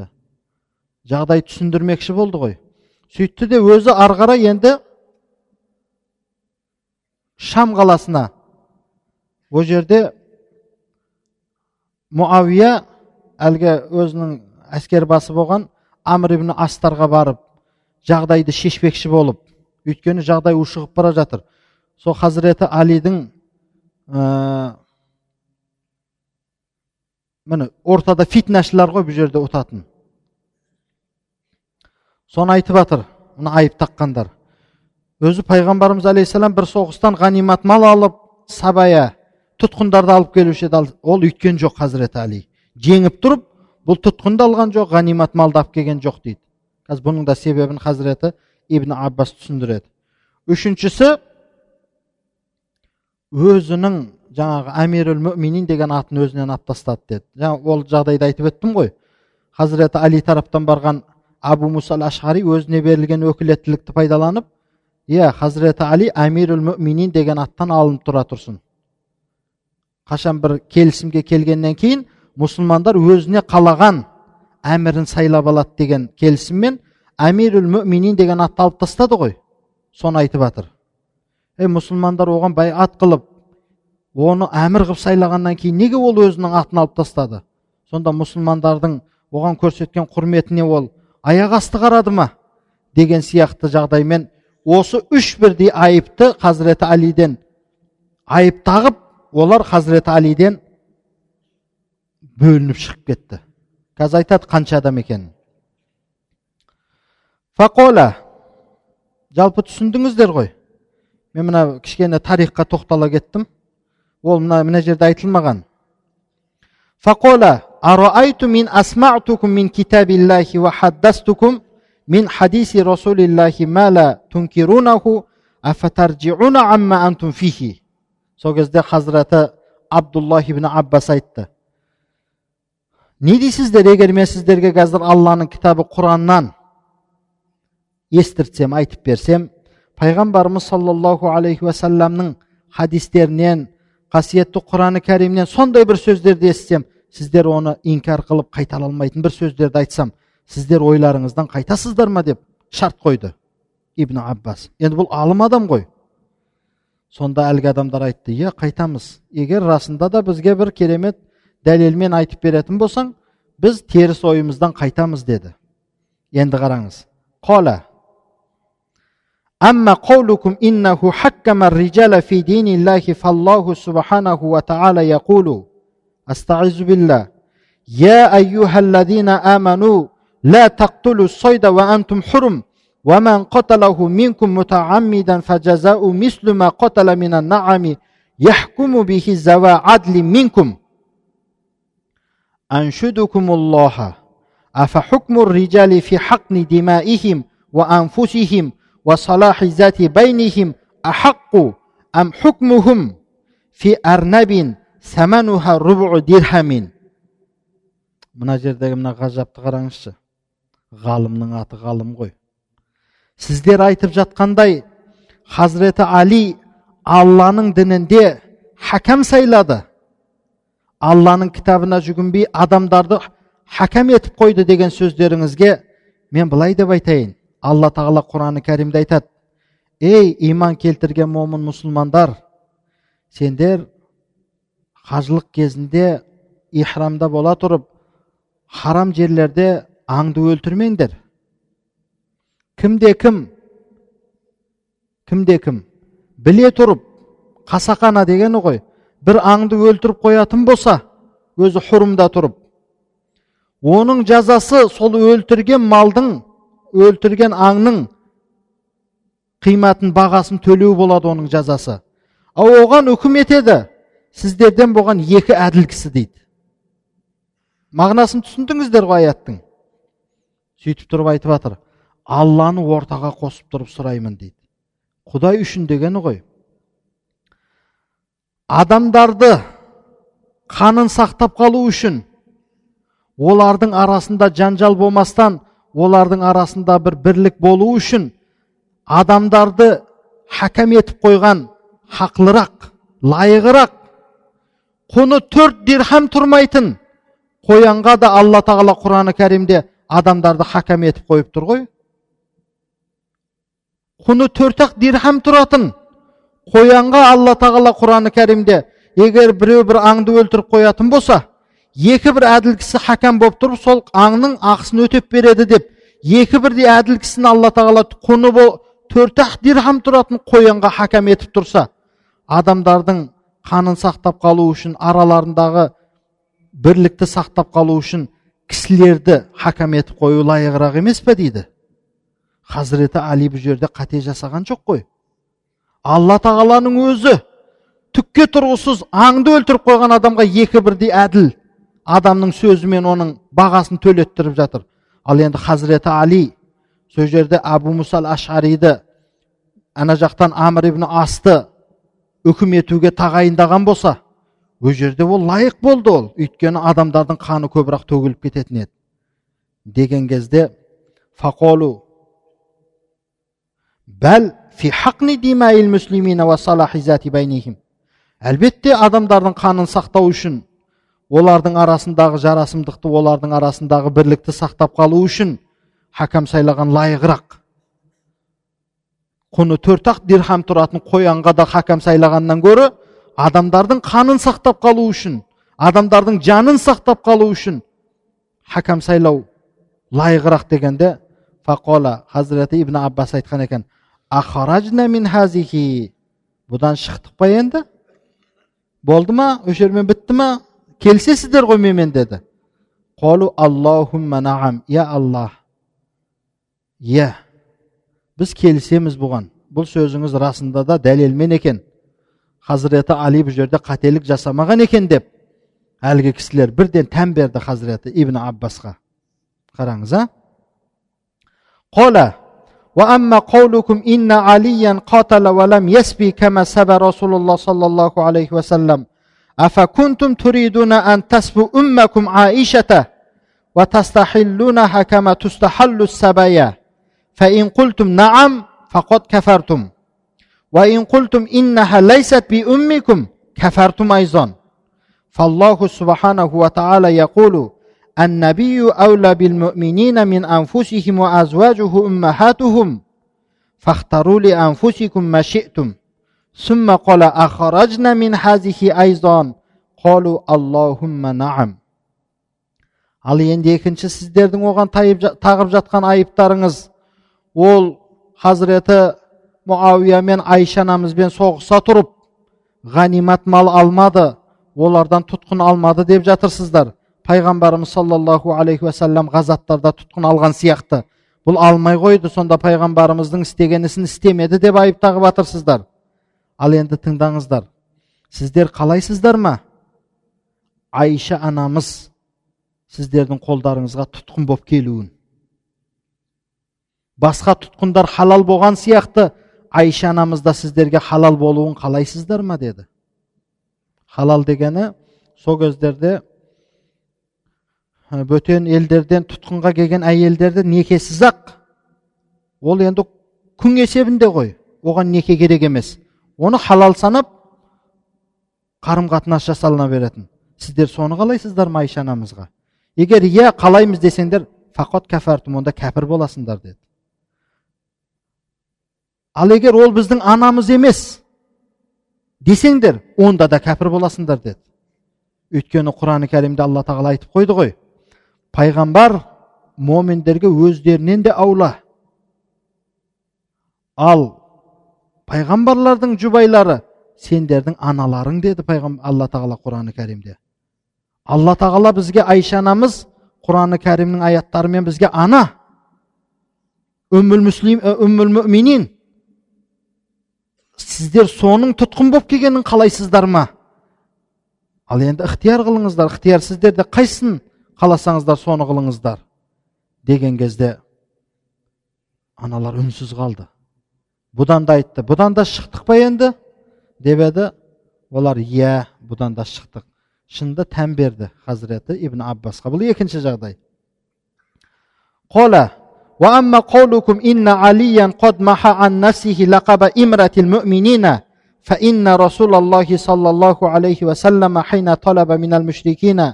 жағдай түсіндірмекші болды ғой сөйтті де өзі ары қарай енді шам қаласына ол жерде муавия әлгі өзінің әскер басы болған амр ибн астарға барып жағдайды шешпекші болып өйткені жағдай ушығып бара жатыр сол хазіреті алидің ә, міне ортада фитнашылар ғой бұл жерде ұтатын соны айтып жатыр мына айып таққандар. Өзі пайғамбарымыз алейхисалам бір соғыстан ғанимат мал алып сабая тұтқындарды алып келуші еді. Ол үйткен жоқ хазіреті әли жеңіп тұрып бұл тұтқынды алған жоқ ғанимат малды алып келген жоқ дейді. Қазір бұның да себебін хазіреті ибн аббас түсіндіреді. Үшіншісі өзінің жаңағы әмирул мүминин деген атын өзінен алып тастады деді. Жаңа ол жағдайды айтып өттім ғой. Хазіреті әли тараптан барған абу мусал ашғари өзіне берілген өкілеттілікті пайдаланып иә хазіреті әли әмирул мүминин деген аттан алынып тұра тұрсын қашан бір келісімге келгеннен кейін мұсылмандар өзіне қалаған әмірін сайлап алады деген келісіммен әмирул мүминин деген атты алып тастады ғой. Соны айтып жатыр е мұсылмандар оған байат қылып оны әмір қылып сайлағаннан кейін неге ол өзінің атын алып тастады? Сонда мұсылмандардың оған көрсеткен құрметіне ол аяқ асты қарады ма? Деген сияқты жағдаймен осы үш бірдей айыпты хазіреті алиден айып тағып олар хазіреті алиден бөлініп шығып кетті. Қазір айтады қанша адам екенін фақола жалпы түсіндіңіздер ғой? Мен мына кішкене тарихқа тоқтала кеттім. Ол мына мына жерде айтылмаған. Фақола араайту мин асмаътукум мин китабиллахи ва хаддастукум мин хадиси расулиллахи ма ла тункирунаху афатаржиуна амма антум фихи сол кезде хазіреті абдуллах ибн аббас айтты. Не дейсіздер егер мен сіздерге қазір алланың кітабы құраннан естіртсем айтып берсем пайғамбарымыз саллаллаху алейхи уассаламның хадистерінен қасиетті құраны кәрімнен сондай бір сөздерді естісем сіздер оны инкар қылып қайтара алмайтын бір сөздерді айтсам сіздер ойларыңыздан қайтасыздар ма деп шарт қойды ибн аббас енді бұл алым адам ғой сонда әлгі адамдар айтты иә қайтамыз егер расында да бізге бір керемет дәлелмен айтып беретін болсаң біз теріс ойымыздан қайтамыз деді енді қараңыз қола أما قولكم إنه حكم الرجال في دين الله فالله سبحانه وتعالى يقول أستعذ بالله. يا أيها الذين آمنوا لا تقتلوا الصيد وأنتم حرم. ومن قتله منكم متعمدا فجزاء مثل ما قتل من النعم يحكم به ذوى عدل منكم. أنشدكم الله. أفحكم الرجال في حقن دمائهم وأنفسهم وصلاح ذات بينهم أحق أم حكمهم في أرنب ثمنها ربع درهم мына жердегі мына ғажапты қараңызшы ғалымның аты ғалым ғой сіздер айтып жатқандай хазіреті али алланың дінінде хакам сайлады алланың кітабына жүгінбей адамдарды хакам етіп қойды деген сөздеріңізге мен былай деп айтайын алла тағала құраны кәрімде айтады ей иман келтірген момын мұсылмандар сендер қажылық кезінде ихрамда бола тұрып харам жерлерде аңды өлтірмеңдер. Кімде кім? Кімде кім? Біле тұрып қасақана дегені ғой бір аңды өлтіріп қоятын болса өзі хұрымда тұрып. Оның жазасы сол өлтірген малдың өлтірген аңның қиматын бағасын төлеу болады оның жазасы. Ал оған үкім етеді. Сіздерден болған екі әділ кісі дейді. Мағынасын түсіндіңіздер ғой аяттың. Сөйтіп тұрып айтып жатыр. Алланы ортаға қосып тұрып сұраймын дейді. Құдай үшін дегені ғой. Адамдарды қанын сақтап қалу үшін олардың арасында жанжал болмастан олардың арасында бір бірлік болу үшін адамдарды хакам етіп қойған хақлырақ лайығырақ құны төрт дирхам тұрмайтын қоянға да алла тағала құраны кәрімде адамдарды хакам етіп қойып тұр ғой. Құны төрт ақ дирхам тұратын қоянға алла тағала құраны кәрімде егер біреу бір аңды өлтіріп қоятын болса екі бір әділ кісі хакам болып тұрып сол аңның ақысын өтеп береді деп екі бірдей әділ кісіні алла тағала құны төрт ақ дирхам тұратын қоянға хакам етіп тұрса адамдардың қанын сақтап қалу үшін араларындағы бірлікті сақтап қалу үшін кісілерді хакам етіп қою лайығырақ емес пе дейді? Хазіреті али бұл жерде қате жасаған жоқ қой. Алла тағаланың өзі түкке тұрғысыз аңды өлтіріп қойған адамға екі бірдей әділ адамның сөзімен оның бағасын төлеттіріп жатыр. Ал енді хазіреті али сол жерде абу мусал ашариді ана жақтан амр ибн асты үкім етуге тағайындаған болса ол жерде ол лайық болды ол. Өйткені адамдардың қаны көбірек төгіліп кететін еді. Деген кезде фақолу бәл хақни әлбетте адамдардың қанын сақтау үшін олардың арасындағы жарасымдықты олардың арасындағы бірлікті сақтап қалу үшін хакам сайлаған лайығырақ. Құны төрт ақ дирхам тұратын қоянға да хакам сайлағаннан гөрі адамдардың қанын сақтап қалу үшін адамдардың жанын сақтап қалу үшін хакам сайлау лайығырақ дегенде фақола хазіреті ибн аббас айтқан екен мин хазихи бұдан шықтық па енді? Болды ма? Осы жермен бітті ма? келісесіздер ғой менімен деді қолу аллахумма наам я аллах иә біз келісеміз бұған бұл сөзіңіз расында да дәлелмен екен хазіреті али бұл жерде қателік жасамаған екен деп әлгі кісілер бірден тән берді хазіреті ибн аббасқа қараңыз а قال وأما قولكم إن عليا قاتل ولم يسبي كما سبى رسول الله صلى الله عليه وسلم أفكنتم تريدون أن تسبوا أمكم عائشة وتستحلونها كما تستحل السبايا؟ فإن قلتم نعم فقد كفرتم. وإن قلتم إنها ليست بأمكم كفرتم أيضا. فالله سبحانه وتعالى يقول النبي أولى بالمؤمنين من أنفسهم وأزواجه أمهاتهم. فاختاروا لأنفسكم ما شئتم. ثم قال أخرجنا من هذه أيضا قالوا اللهم نعم ал енді екінші сіздердің оған тайып, тағып жатқан айыптарыңыз ол хазіреті муауия мен айша анамызбен соғыса тұрып ғанимат мал алмады олардан тұтқын алмады деп жатырсыздар пайғамбарымыз саллаллаху алейхи уассалам ғазаттарда тұтқын алған сияқты бұл алмай қойды сонда пайғамбарымыздың істеген ісін істемеді деп айып тағып жатырсыздар ал енді тыңдаңыздар. Сіздер қалайсыздар ма? Айша анамыз сіздердің қолдарыңызға тұтқын болып келуін. Басқа тұтқындар халал болған сияқты айша анамыз да сіздерге халал болуын қалайсыздар ма деді. Халал дегені сол кездерде бөтен елдерден тұтқынға келген әйелдерді некесіз ақ. Ол енді күн есебінде ғой. Оған неке керек емес. Оны халал санап қарым қатынас жасалына беретін. Сіздер соны қалайсыздар ма айша анамызға? Егер иә қалаймыз десеңдер фақат кәфәртум онда кәпір боласыңдар деді. Ал егер ол біздің анамыз емес десеңдер онда да кәпір боласыңдар деді. Өйткені құран кәрімде алла тағала айтып қойды ғой пайғамбар момендерге өздерінен де аула. Ал пайғамбарлардың жұбайлары сендердің аналарың деді пайғамбар алла тағала құраны кәрімде. Алла тағала бізге айша анамыз құраны кәрімнің аяттарымен бізге ана. Үммүл мүслим үммүл мүминин сіздер соның тұтқын болып келгенін қалайсыздар ма? Ал енді ықтияр қылыңыздар ықтияр сіздерде қайсысын қаласаңыздар соны қылыңыздар. Деген кезде аналар үнсіз қалды. бұдан да айтты бұдан да шықтық па енді деп еді олар иә бұдан да шықтық шынында тән берді хазіреті ибн аббасқа бұл екінші жағдай қола وأما قولكم إن عليا قد محى عن نفسه لقب إمرة المؤمنين فإن رسول الله صلى الله عليه وسلم حين طلب من المشركين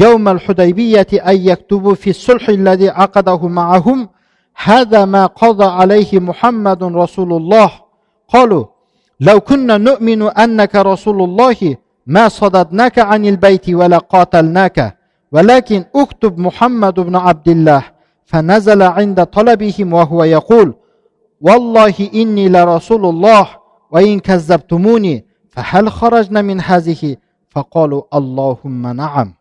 يوم الحديبية أن يكتبوا في الصلح الذي عقده معهم هذا ما قضى عليه محمد رسول الله قالوا لو كنا نؤمن أنك رسول الله ما صددناك عن البيت ولا قاتلناك ولكن اكتب محمد بن عبد الله فنزل عند طلبهم وهو يقول والله إني لرسول الله وإن كذبتموني فهل خرجنا من هذه فقالوا اللهم نعم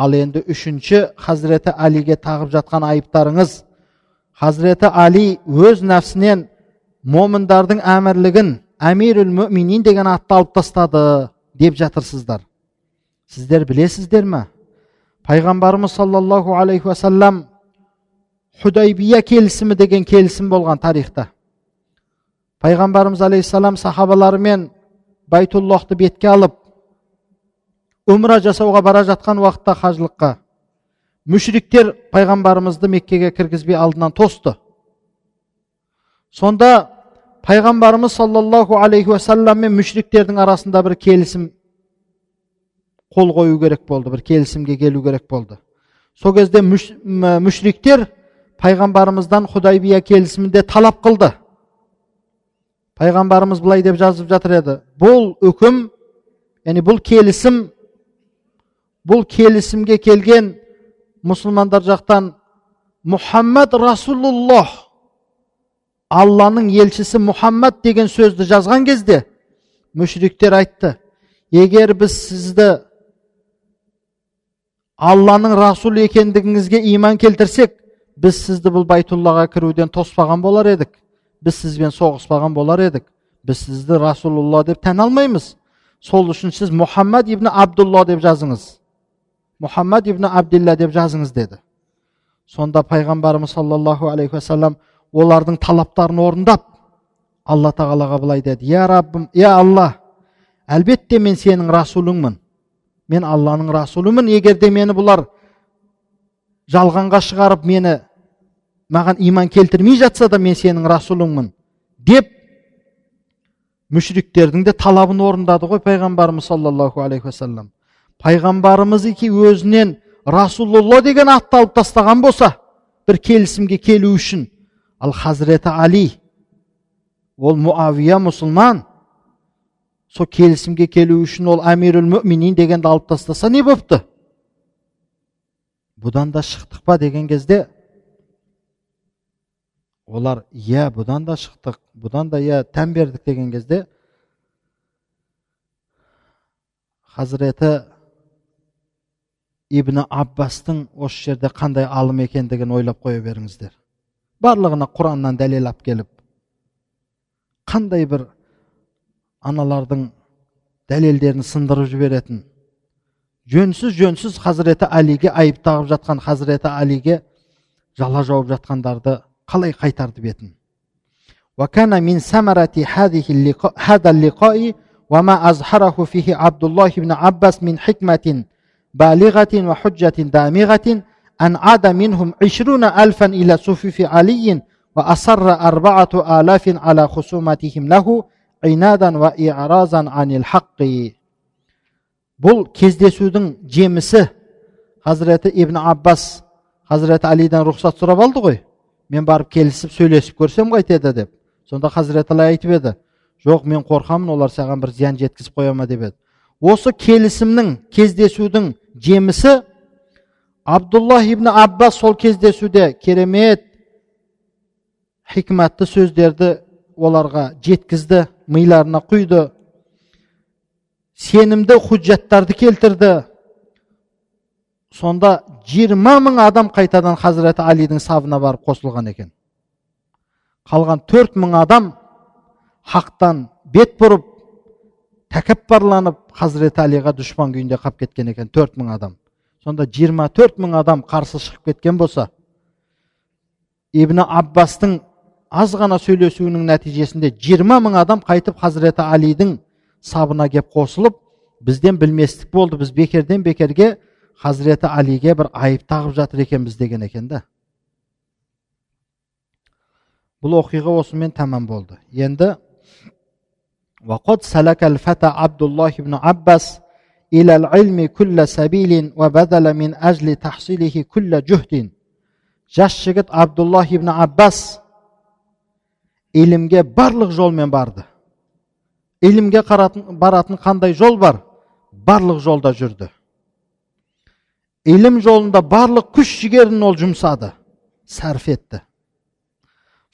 ал енді үшінші хазіреті алиге тағып жатқан айыптарыңыз хазіреті али өз нәпсінен момындардың әмірлігін әмирүл мүминин деген атты алып тастады деп жатырсыздар сіздер білесіздер ме пайғамбарымыз саллаллаху алейхи уассалам худайбия келісімі деген келісім болған тарихта пайғамбарымыз алейхисалам сахабаларымен байтуллахты бетке алып умра жасауға бара жатқан уақытта қажылыққа мүшриктер пайғамбарымызды меккеге кіргізбей алдынан тосты сонда пайғамбарымыз саллаллаху алейхи уассалам мен мүшриктердің арасында бір келісім қол қою керек болды бір келісімге келу керек болды сол кезде мүшриктер пайғамбарымыздан худайбия келісімінде талап қылды пайғамбарымыз былай деп жазып жатыр еді бұл үкім яғни бұл келісім бұл келісімге келген мұсылмандар жақтан мұхаммад расулуллах алланың елшісі мұхаммад деген сөзді жазған кезде мүшриктер айтты егер біз сізді алланың расул екендігіңізге иман келтірсек біз сізді бұл байтуллаға кіруден тоспаған болар едік біз сізбен соғыспаған болар едік біз сізді расулулла деп тән алмаймыз сол үшін сіз мұхаммад ибн абдулла деп жазыңыз мұхаммад ибн абдилла деп жазыңыз деді. Сонда пайғамбарымыз саллаллаху алейхи уассалам олардың талаптарын орындап алла тағалаға былай деді. Я раббым я алла әлбетте мен сенің расулыңмын. Мен алланың расулымын. Егер де мені бұлар жалғанға шығарып мені маған иман келтірмей жатса да мен сенің расулыңмын деп мүшриктердің де талабын орындады ғой пайғамбарымыз саллаллаху алейхи уассалам пайғамбарымыз еке өзінен расулулла деген атты алып тастаған болса бір келісімге келу үшін ал хазіреті али ол муавия мұсылман сол келісімге келу үшін ол әмирул мүминин дегенді алып тастаса не болыпты бұдан да шықтық па деген кезде олар иә бұдан да шықтық бұдан да иә тән бердік деген кезде хазіреті ибн аббастың осы жерде қандай алым екендігін ойлап қоя беріңіздер барлығына құраннан дәлел алып келіп қандай бір аналардың дәлелдерін сындырып жіберетін жөнсіз жөнсіз хазіреті әлиге айып тағып жатқан хазіреті әлиге жала жауып жатқандарды қалай қайтарды бетін وكان من ثمرة هذه اللقاء هذا اللقاء وما أظهره فيه عبد الله بن عباس من حكمة بالغة وحجة دامغة أن عاد منهم عشرون ألفا إلى صفوف علي وأصر أربعة آلاف على خصومتهم له عنادا وإعراضا عن الحق бұл кездесудің жемісі хазіреті ибн аббас хазіреті алиден рұқсат сұрап алды ғой мен барып келісіп сөйлесіп көрсем қайтеді деп сонда хазіреті али айтып еді жоқ мен қорқамын олар саған бір зиян жеткізіп қоя ма деп еді осы келісімнің кездесудің жемісі абдулла ибн аббас сол кездесуде керемет хикматты сөздерді оларға жеткізді миларына құйды сенімді құжаттарды келтірді сонда жиырма мың адам қайтадан хазіреті алидің сабына барып қосылған екен қалған төрт мың адам хақтан бет бұрып тәкаппарланып хазіреті әлиға дұшпан күйінде қалып кеткен екен төрт мың адам сонда жиырма төрт мың адам қарсы шығып кеткен болса ибн аббастың аз ғана сөйлесуінің нәтижесінде жиырма мың адам қайтып хазіреті алидің сабына кеп қосылып бізден білместік болды біз бекерден бекерге хазіреті алиге бір айып тағып жатыр екенбіз деген екен да бұл оқиға осымен тәмам болды енді وقد سلك الفتى عبد الله بن عباس إلى العلم كل سبيل وبذل من أجل تحصيله كل جهد жас жігіт абдуллах ибн аббас илімге барлық жолмен барды илімге қаратын, баратын қандай жол бар барлық жолда жүрді илім жолында барлық күш жігерін ол жұмсады сарф етті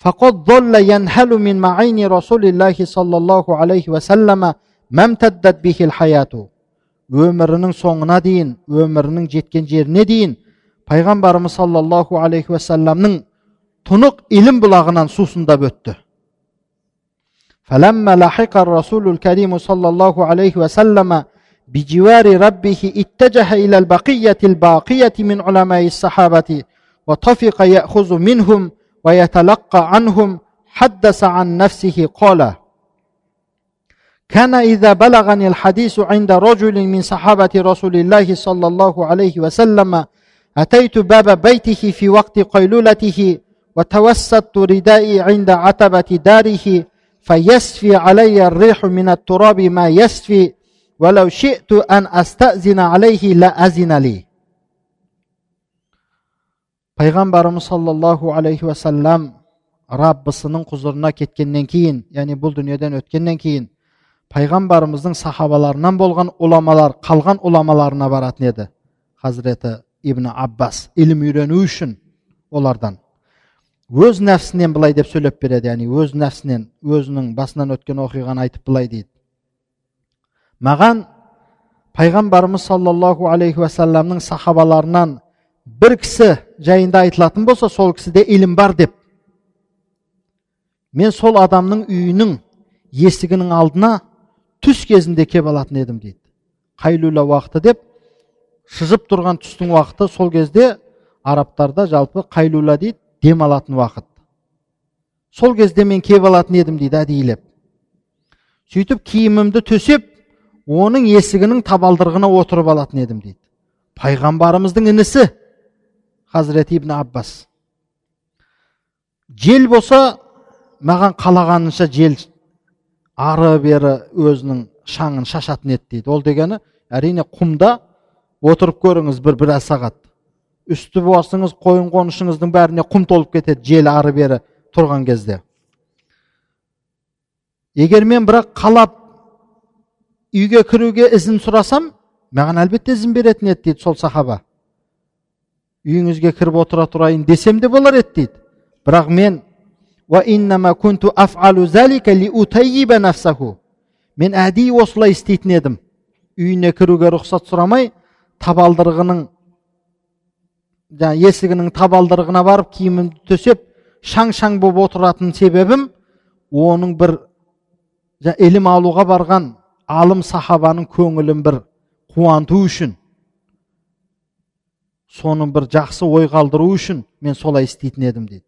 فقد ظل ينهل من معين رسول الله صلى الله عليه وسلم ما امتدت به الحياة өмірінің соңына дейін өмірінің жеткен жеріне дейін пайғамбарымыз саллаллаху алейхи уассаламның тұнық илім бұлағынан сусындап өтті فلما لحق الرسول الكريم صلى الله عليه وسلم بجوار ربه اتجه إلى البقية الباقية من علماء الصحابة وطفق يأخذ منهم ويتلقى عنهم حدث عن نفسه قال كان إذا بلغني الحديث عند رجل من صحابة رسول الله صلى الله عليه وسلم أتيت باب بيته في وقت قيلولته وتوسدت ردائي عند عتبة داره فيسفي علي الريح من التراب ما يسفي ولو شئت أن أستأذن عليه لأذن لي. Пайғамбарымыз саллаллаху алейхи уассалам раббысының құзырына кеткеннен кейін яғни бұл дүниеден өткеннен кейін пайғамбарымыздың сахабаларынан болған ұламалар қалған ұламаларына баратын еді хазіреті ибн аббас ілім үйрену үшін олардан өз нәпсінен былай деп сөйлеп береді яғни өз нәпсінен өзінің басынан өткен оқиғаны айтып былай дейді маған пайғамбарымыз саллаллаху алейхи уассаламның сахабаларынан бір кісі жайында айтылатын болса сол кісіде ілім бар деп мен сол адамның үйінің есігінің алдына түс кезінде кеп алатын едім дейді қайлула уақыты деп шыжып тұрған түстің уақыты сол кезде арабтарда жалпы қайлула дейді дем алатын уақыт сол кезде мен кеп алатын едім дейді әдейілеп сөйтіп киімімді төсеп оның есігінің табалдырығына отырып алатын едім дейді пайғамбарымыздың інісі хазіреті ибн аббас жел болса маған қалағанынша жел ары бері өзінің шаңын шашатын еді дейді ол дегені әрине құмда отырып көріңіз бір біраз сағат үсті басыңыз қойын қонышыңыздың бәріне құм толып кетеді жел ары бері тұрған кезде егер мен бірақ қалап үйге кіруге ізін сұрасам маған әлбетте ізін беретін еді дейді сол сахаба үйіңізге кіріп отыра тұрайын десем де болар еді дейді. Бірақ мен мен әдейі осылай істейтін едім. Үйіне кіруге рұқсат сұрамай табалдырығының жаңа есігінің табалдырығына барып киімімді төсеп шаң шаң болып отыратын себебім оның бір ілім алуға барған алым сахабаның көңілін бір қуанту үшін соны бір жақсы ой қалдыру үшін мен солай істейтін едім дейді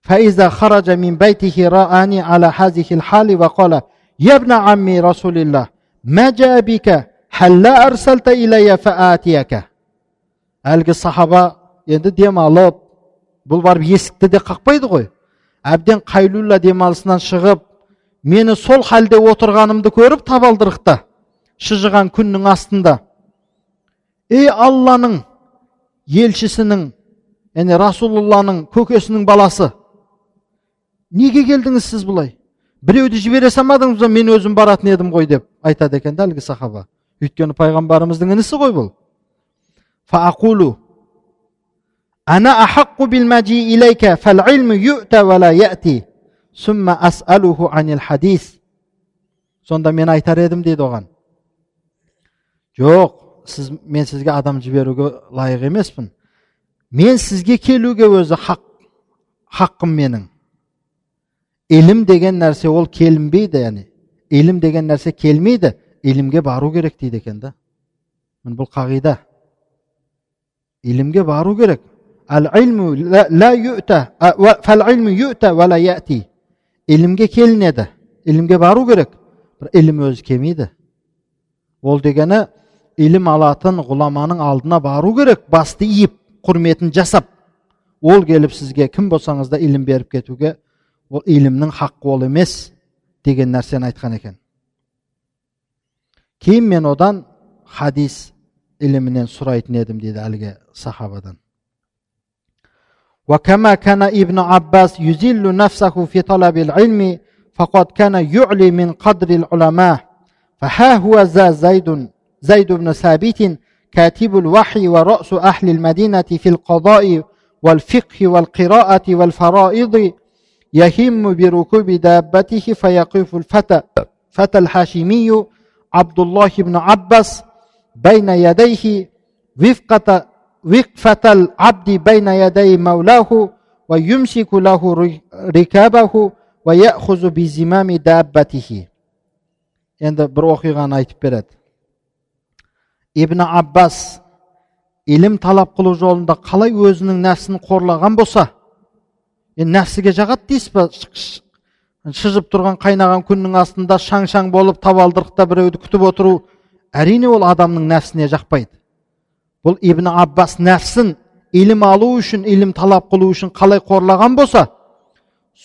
فإذا خرج من بيته رآني على هذه الحال وقال يا ابن عمي رسول الله ما جاء بك هل لا أرسلت إلي فآتيك әлгі сахаба енді демалып бұл барып есікті де қақпайды ғой әбден қайлула демалысынан шығып мені сол халде отырғанымды көріп табалдырықта шыжыған күннің астында ей алланың елшісінің яғни расулулланың көкесінің баласы. Неге келдіңіз сіз бұлай? Біреуді жібере салмадыңыз ба мен өзім баратын едім ғой деп айтады екен да әлгі сахаба. Өйткені пайғамбарымыздың інісі ғой бұл. Фаақулу ана ахаққу хадис сонда мен айтар едім дейді оған. Жоқ сіз мен сізге адам жіберуге лайық емеспін мен сізге келуге өзі хақ хаққым менің ілім деген нәрсе ол келінбейді яғни ілім деген нәрсе келмейді ілімге бару керек дейді екен да бұл қағида ілімге бару керек ілімге келінеді ілімге бару керек бір ілім өзі келмейді ол дегені ілім алатын ғұламаның алдына бару керек басты иіп құрметін жасап ол келіп сізге кім болсаңыз да ілім беріп кетуге ол илімнің хақ ол емес деген нәрсені айтқан екен кейін мен одан хадис ілімінен сұрайтын едім дейді әлгі сахабадан وكما كان ابن عباس يزل نفسه في طلب العلم فقد كان يعلي من قدر العلماء فها هو ذا زيد زيد بن ثابت كاتب الوحي ورأس أهل المدينة في القضاء والفقه والقراءة والفرائض يهم بركوب دابته فيقف الفتى فتى الحاشمي عبد الله بن عباس بين يديه وفقة وقفة العبد بين يدي مولاه ويمسك له ركابه ويأخذ بزمام دابته. يعني عند بروخي غنايت aytib. Ибн аббас илім талап қылу жолында қалай өзінің нәпсін қорлаған болса енді нәпсіге жағады дейсіз ба шыжып тұрған қайнаған күннің астында шаң шаң болып табалдырықта біреуді күтіп отыру әрине ол адамның нәпсіне жақпайды бұл ибн аббас нәпсін илім алу үшін илім талап қылу үшін қалай қорлаған болса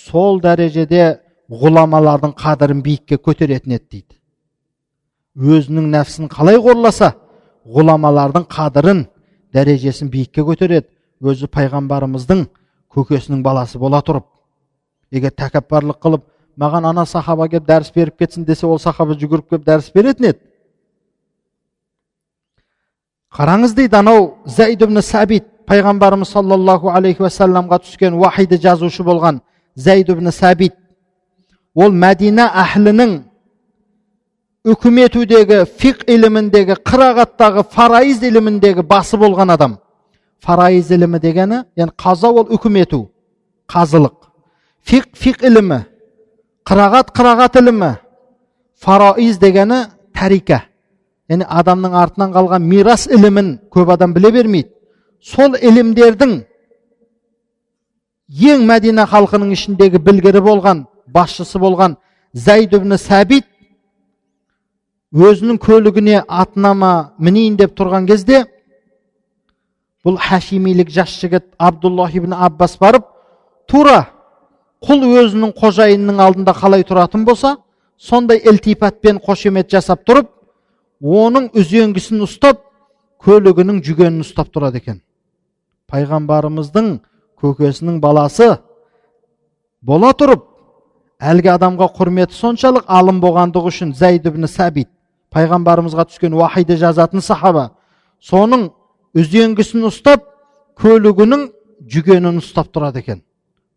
сол дәрежеде ғұламалардың қадірін биікке көтеретін еді дейді өзінің нәпсін қалай қорласа ғұламалардың қадірін дәрежесін биікке көтереді. Өзі пайғамбарымыздың көкесінің баласы бола тұрып. Егер тәкаппарлық қылып маған ана сахаба келіп дәріс беріп кетсін десе ол сахаба жүгіріп келіп дәріс беретін еді. Қараңыз дейді анау зәйд ибн сәбит пайғамбарымыз саллаллаху алейхи уассаламға түскен уахиді жазушы болған зәйд ибн сәбит. Ол мәдина әхлінің үкім етудегі фиқ іліміндегі қырағаттағы фарайыз іліміндегі басы болған адам. Фарайыз ілімі дегені яғни қаза ол үкім ету қазылық. Фиқ фиқ ілімі қырағат қырағат ілімі фараиз дегені тәрика. Яғни адамның артынан қалған мирас ілімін көп адам біле бермейді. Сол ілімдердің ең мәдина халқының ішіндегі білгірі болған басшысы болған зәйд ибн сәбит өзінің көлігіне атынама мінейін деп тұрған кезде бұл хашимилік жас жігіт абдуллах ибн аббас барып тура құл өзінің қожайынының алдында қалай тұратын болса сондай ілтипатпен қошемет жасап тұрып оның үзеңгісін ұстап көлігінің жүгенін ұстап тұрады екен пайғамбарымыздың көкесінің баласы бола тұрып әлгі адамға құрметі соншалық алым болғандығы үшін зәйд ибн сәбит пайғамбарымызға түскен уахиді жазатын сахаба соның үзеңгісін ұстап көлігінің жүгенін ұстап тұрады екен.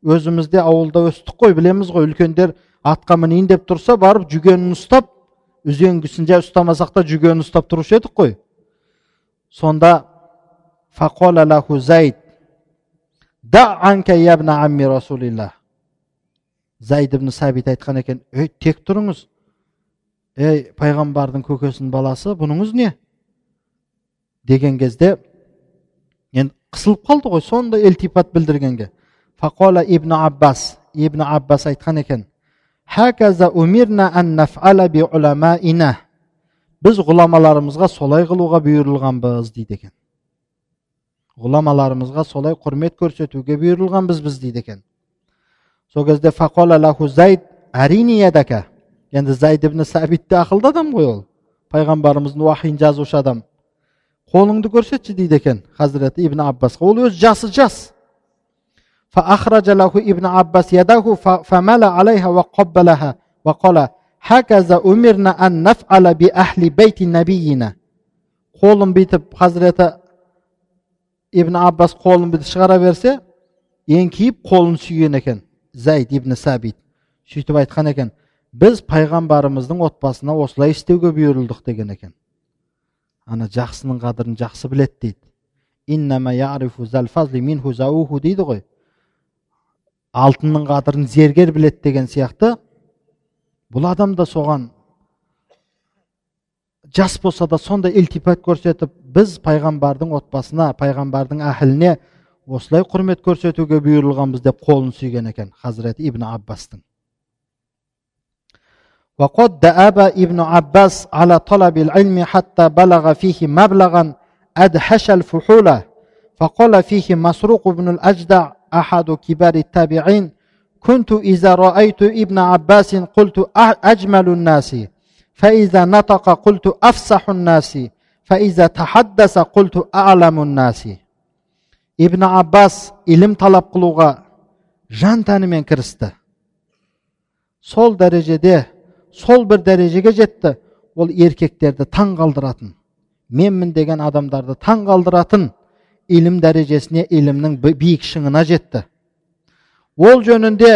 Өзімізде ауылда өстік қой білеміз ғой үлкендер атқа мінейін деп тұрса барып жүгенін ұстап үзеңгісін жай ұстамасақ та жүгенін ұстап тұрушы едік қой. Сонда зайд ибн сәбит айтқан екен ей тек тұрыңыз ей пайғамбардың көкесінің баласы бұныңыз не? Деген кезде енді қысылып қалды ғой сондай ілтипат білдіргенге. Фақола ибн аббас ибн аббас айтқан екен біз ғұламаларымызға солай қылуға бұйырылғанбыз дейді екен. Ғұламаларымызға солай құрмет көрсетуге бұйырылғанбыз біз дейді екен. Сол кезде фақола лаху зайд енді зайд ибн сәбит те ақылды адам ғой ол пайғамбарымыздың уахиын жазушы адам қолыңды көрсетші дейді екен хазіреті ибн аббасқа ол өзі жасы жас فأخرج له ابن عباس يده فمل عليها وقبلها وقال هكذا أمرنا أن نفعل بأهل بيت نبينا қолын бүйтіп хазіреті ибн аббас қолын бүйтіп шығара берсе еңкейіп қолын сүйген екен зайд ибн сәбит сөйтіп айтқан екен біз пайғамбарымыздың отбасына осылай істеуге бұйырылдық деген екен ана жақсының қадірін жақсы біледі дейді дейді ғой алтынның қадірін зергер біледі деген сияқты бұл адам да соған жас болса да сондай ілтипат көрсетіп біз пайғамбардың отбасына пайғамбардың әхіліне осылай құрмет көрсетуге бұйырылғанбыз деп қолын сүйген екен хазіреті ибн аббастың وقد دأب ابن عباس على طلب العلم حتى بلغ فيه مبلغا أدهش الفحولة فقال فيه مسروق بن الأجدع أحد كبار التابعين كنت إذا رأيت ابن عباس قلت أجمل الناس فإذا نطق قلت أفصح الناس فإذا تحدث قلت أعلم الناس ибн аббас илім талап қылуға жан тәнімен кірісті сол дәрежеде сол бір дәрежеге жетті ол еркектерді таң қалдыратын менмін деген адамдарды таң қалдыратын илім дәрежесіне илімнің биік шыңына жетті ол жөнінде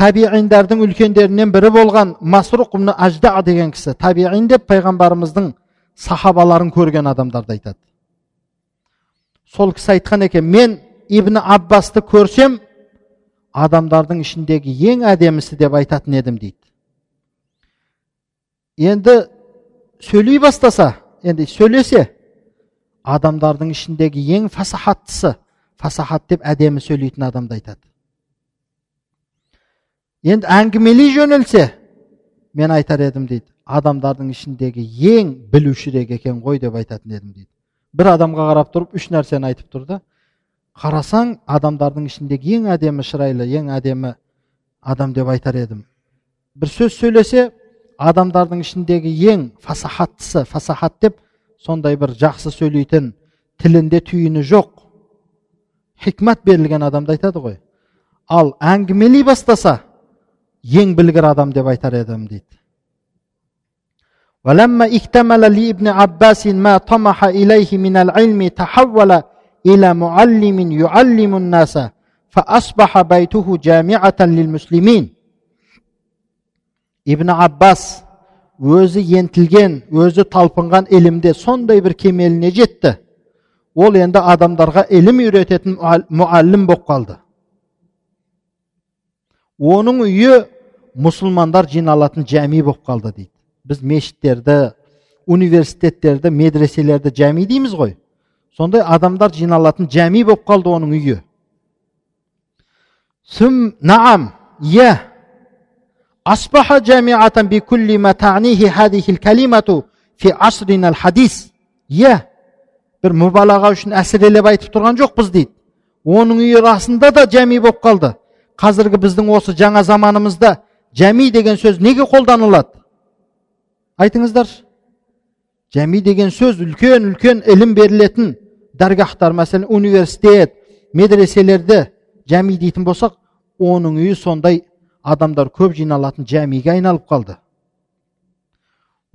табииндардың үлкендерінен бірі болған масруқ ажда деген кісі табиин деп пайғамбарымыздың сахабаларын көрген адамдарды айтады сол кісі айтқан екен мен ибн аббасты көрсем адамдардың ішіндегі ең әдемісі деп айтатын едім дейді енді сөйлей бастаса енді сөйлесе адамдардың ішіндегі ең фасахаттысы фасахат деп әдемі сөйлейтін адамды айтады. Енді әңгімелей жөнелсе мен айтар едім дейді адамдардың ішіндегі ең білушірек екен ғой деп айтатын едім дейді. Бір адамға қарап тұрып үш нәрсені айтып тұр да қарасаң адамдардың ішіндегі ең әдемі шырайлы ең әдемі адам деп айтар едім. Бір сөз сөйлесе адамдардың ішіндегі ең фасахаттысы фасахат деп сондай бір жақсы сөйлейтін тілінде түйіні жоқ хикмат берілген адамды айтады ғой ал әңгімелей бастаса ең білгір адам деп айтар едім дейді ولما اكتمل لابن عباس ما طمح إليه من العلم تحول إلى معلم يعلم الناس فأصبح بيته جامعة للمسلمين ибн аббас өзі ентілген өзі талпынған ілімде сондай бір кемеліне жетті ол енді адамдарға ілім үйрететін мұаллім болып қалды оның үйі мұсылмандар жиналатын жәми болып қалды дейді біз мешіттерді университеттерді медреселерді жәми дейміз ғой сондай адамдар жиналатын жәми болып қалды оның үйі сүм наам иә أصبح جامعة بكل ما تعنيه هذه الكلمة في عصرنا الحديث иә бір мүбалаға үшін әсірелеп айтып тұрған жоқпыз дейді оның үйі расында да жәми болып қалды қазіргі біздің осы жаңа заманымызда жәми деген сөз неге қолданылады айтыңыздаршы жәми деген сөз үлкен үлкен ілім берілетін дәргахтар мәселен университет медреселерді жәми дейтін болсақ оның үйі сондай адамдар көп жиналатын жәмиге айналып қалды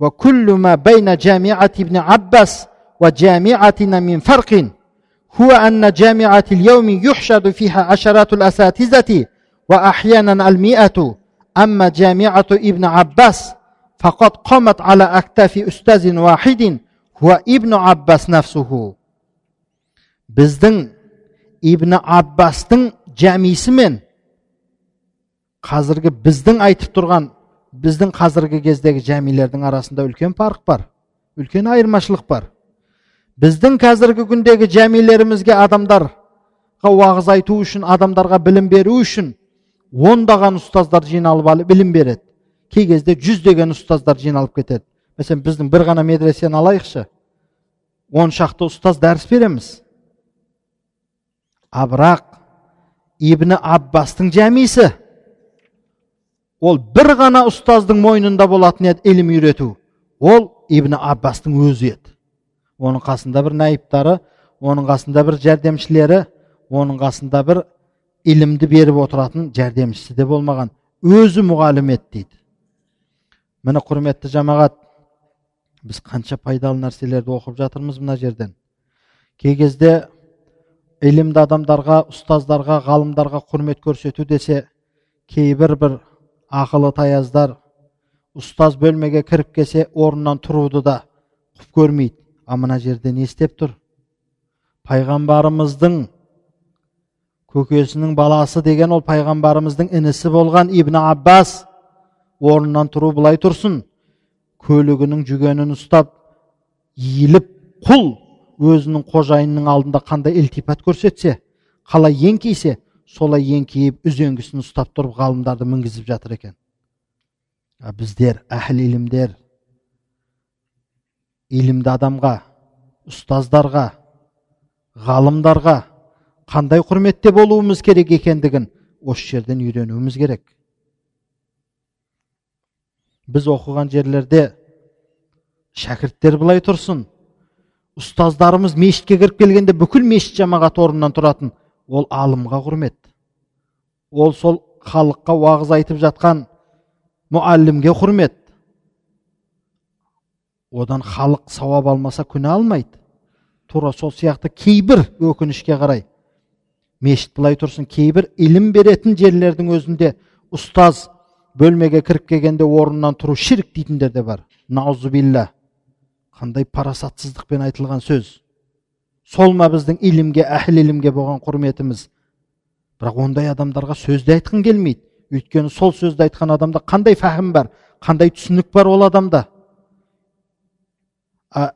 وكل ما بين جامعة ابن عباس وجامعتنا من فرق هو أن جامعة اليوم يحشد فيها عشرات الأساتذة وأحيانا المئة أما جامعة ابن عباس فقد قامت على أكتاف أستاذ واحد هو ابن عباس نفسه біздің ибн аббастың жәмисі қазіргі біздің айтып тұрған біздің қазіргі кездегі жәмилердің арасында үлкен парық бар үлкен айырмашылық бар. Біздің қазіргі күндегі жәмилерімізге адамдарға уағыз айту үшін адамдарға білім беру үшін ондаған ұстаздар жиналып алып білім береді. Кей кезде жүздеген ұстаздар жиналып кетеді. Мәселен біздің бір ғана медресені алайықшы. Он шақты ұстаз дәріс береміз. А бірақ ибн аббастың жәмисі ол бір ғана ұстаздың мойнында болатын еді ілім үйрету. Ол ибн аббастың өзі еді. Оның қасында бір найыптары оның қасында бір жәрдемшілері оның қасында бір ілімді беріп отыратын жәрдемшісі де болмаған. Өзі мұғалім еді дейді. Міне құрметті жамағат біз қанша пайдалы нәрселерді оқып жатырмыз мына жерден. Кей кезде ілімді адамдарға ұстаздарға ғалымдарға құрмет көрсету десе кейбір бір ақылы таяздар. Ұстаз бөлмеге кіріп келсе орнынан тұруды да құп көрмейді. А мына жерде не істеп тұр? Пайғамбарымыздың көкесінің баласы деген ол пайғамбарымыздың інісі болған ибн аббас орнынан тұру былай тұрсын. Көлігінің жүгенін ұстап иіліп құл өзінің қожайынының алдында қандай ілтипат көрсетсе қалай еңкейсе солай еңкейіп үзеңгісін ұстап тұрып ғалымдарды мінгізіп жатыр екен. А біздер әхіл илімдер илімді адамға ұстаздарға ғалымдарға қандай құрметте болуымыз керек екендігін осы жерден үйренуіміз керек. Біз оқыған жерлерде шәкірттер былай тұрсын. Ұстаздарымыз мешітке кіріп келгенде бүкіл мешіт жамағат орнынан тұратын. Ол алымға құрмет. Ол сол халыққа уағыз айтып жатқан мұаллимге құрмет. Одан халық сауап алмаса күнә алмайды. Тура сол сияқты кейбір өкінішке қарай мешіт былай тұрсын кейбір ілім беретін жерлердің өзінде ұстаз бөлмеге кіріп келгенде орнынан тұру ширк дейтіндер де бар. Наузубилля қандай парасатсыздықпен айтылған сөз. Сол ма біздің илімге әхіл илімге болған құрметіміз бірақ ондай адамдарға сөзді айтқың келмейді өйткені сол сөзді айтқан адамда қандай фәһім бар қандай түсінік бар ол адамда а,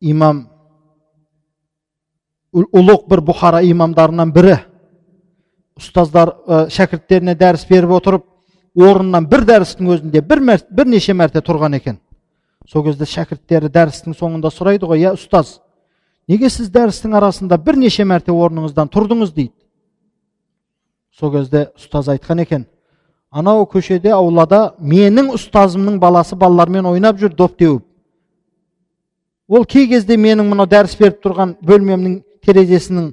имам ұлық бір бұхара имамдарынан бірі ұстаздар ә, шәкірттеріне дәріс беріп отырып орнынан бір дәрістің өзінде бір бірнеше мәрте тұрған екен сол кезде шәкірттері дәрістің соңында сұрайды ғой иә ұстаз неге сіз дәрістің арасында бірнеше мәрте орныңыздан тұрдыңыз дейді? Сол кезде ұстаз айтқан екен анау көшеде аулада менің ұстазымның баласы балалармен ойнап жүр доп теуіп ол кей кезде менің мынау дәріс беріп тұрған бөлмемнің терезесінің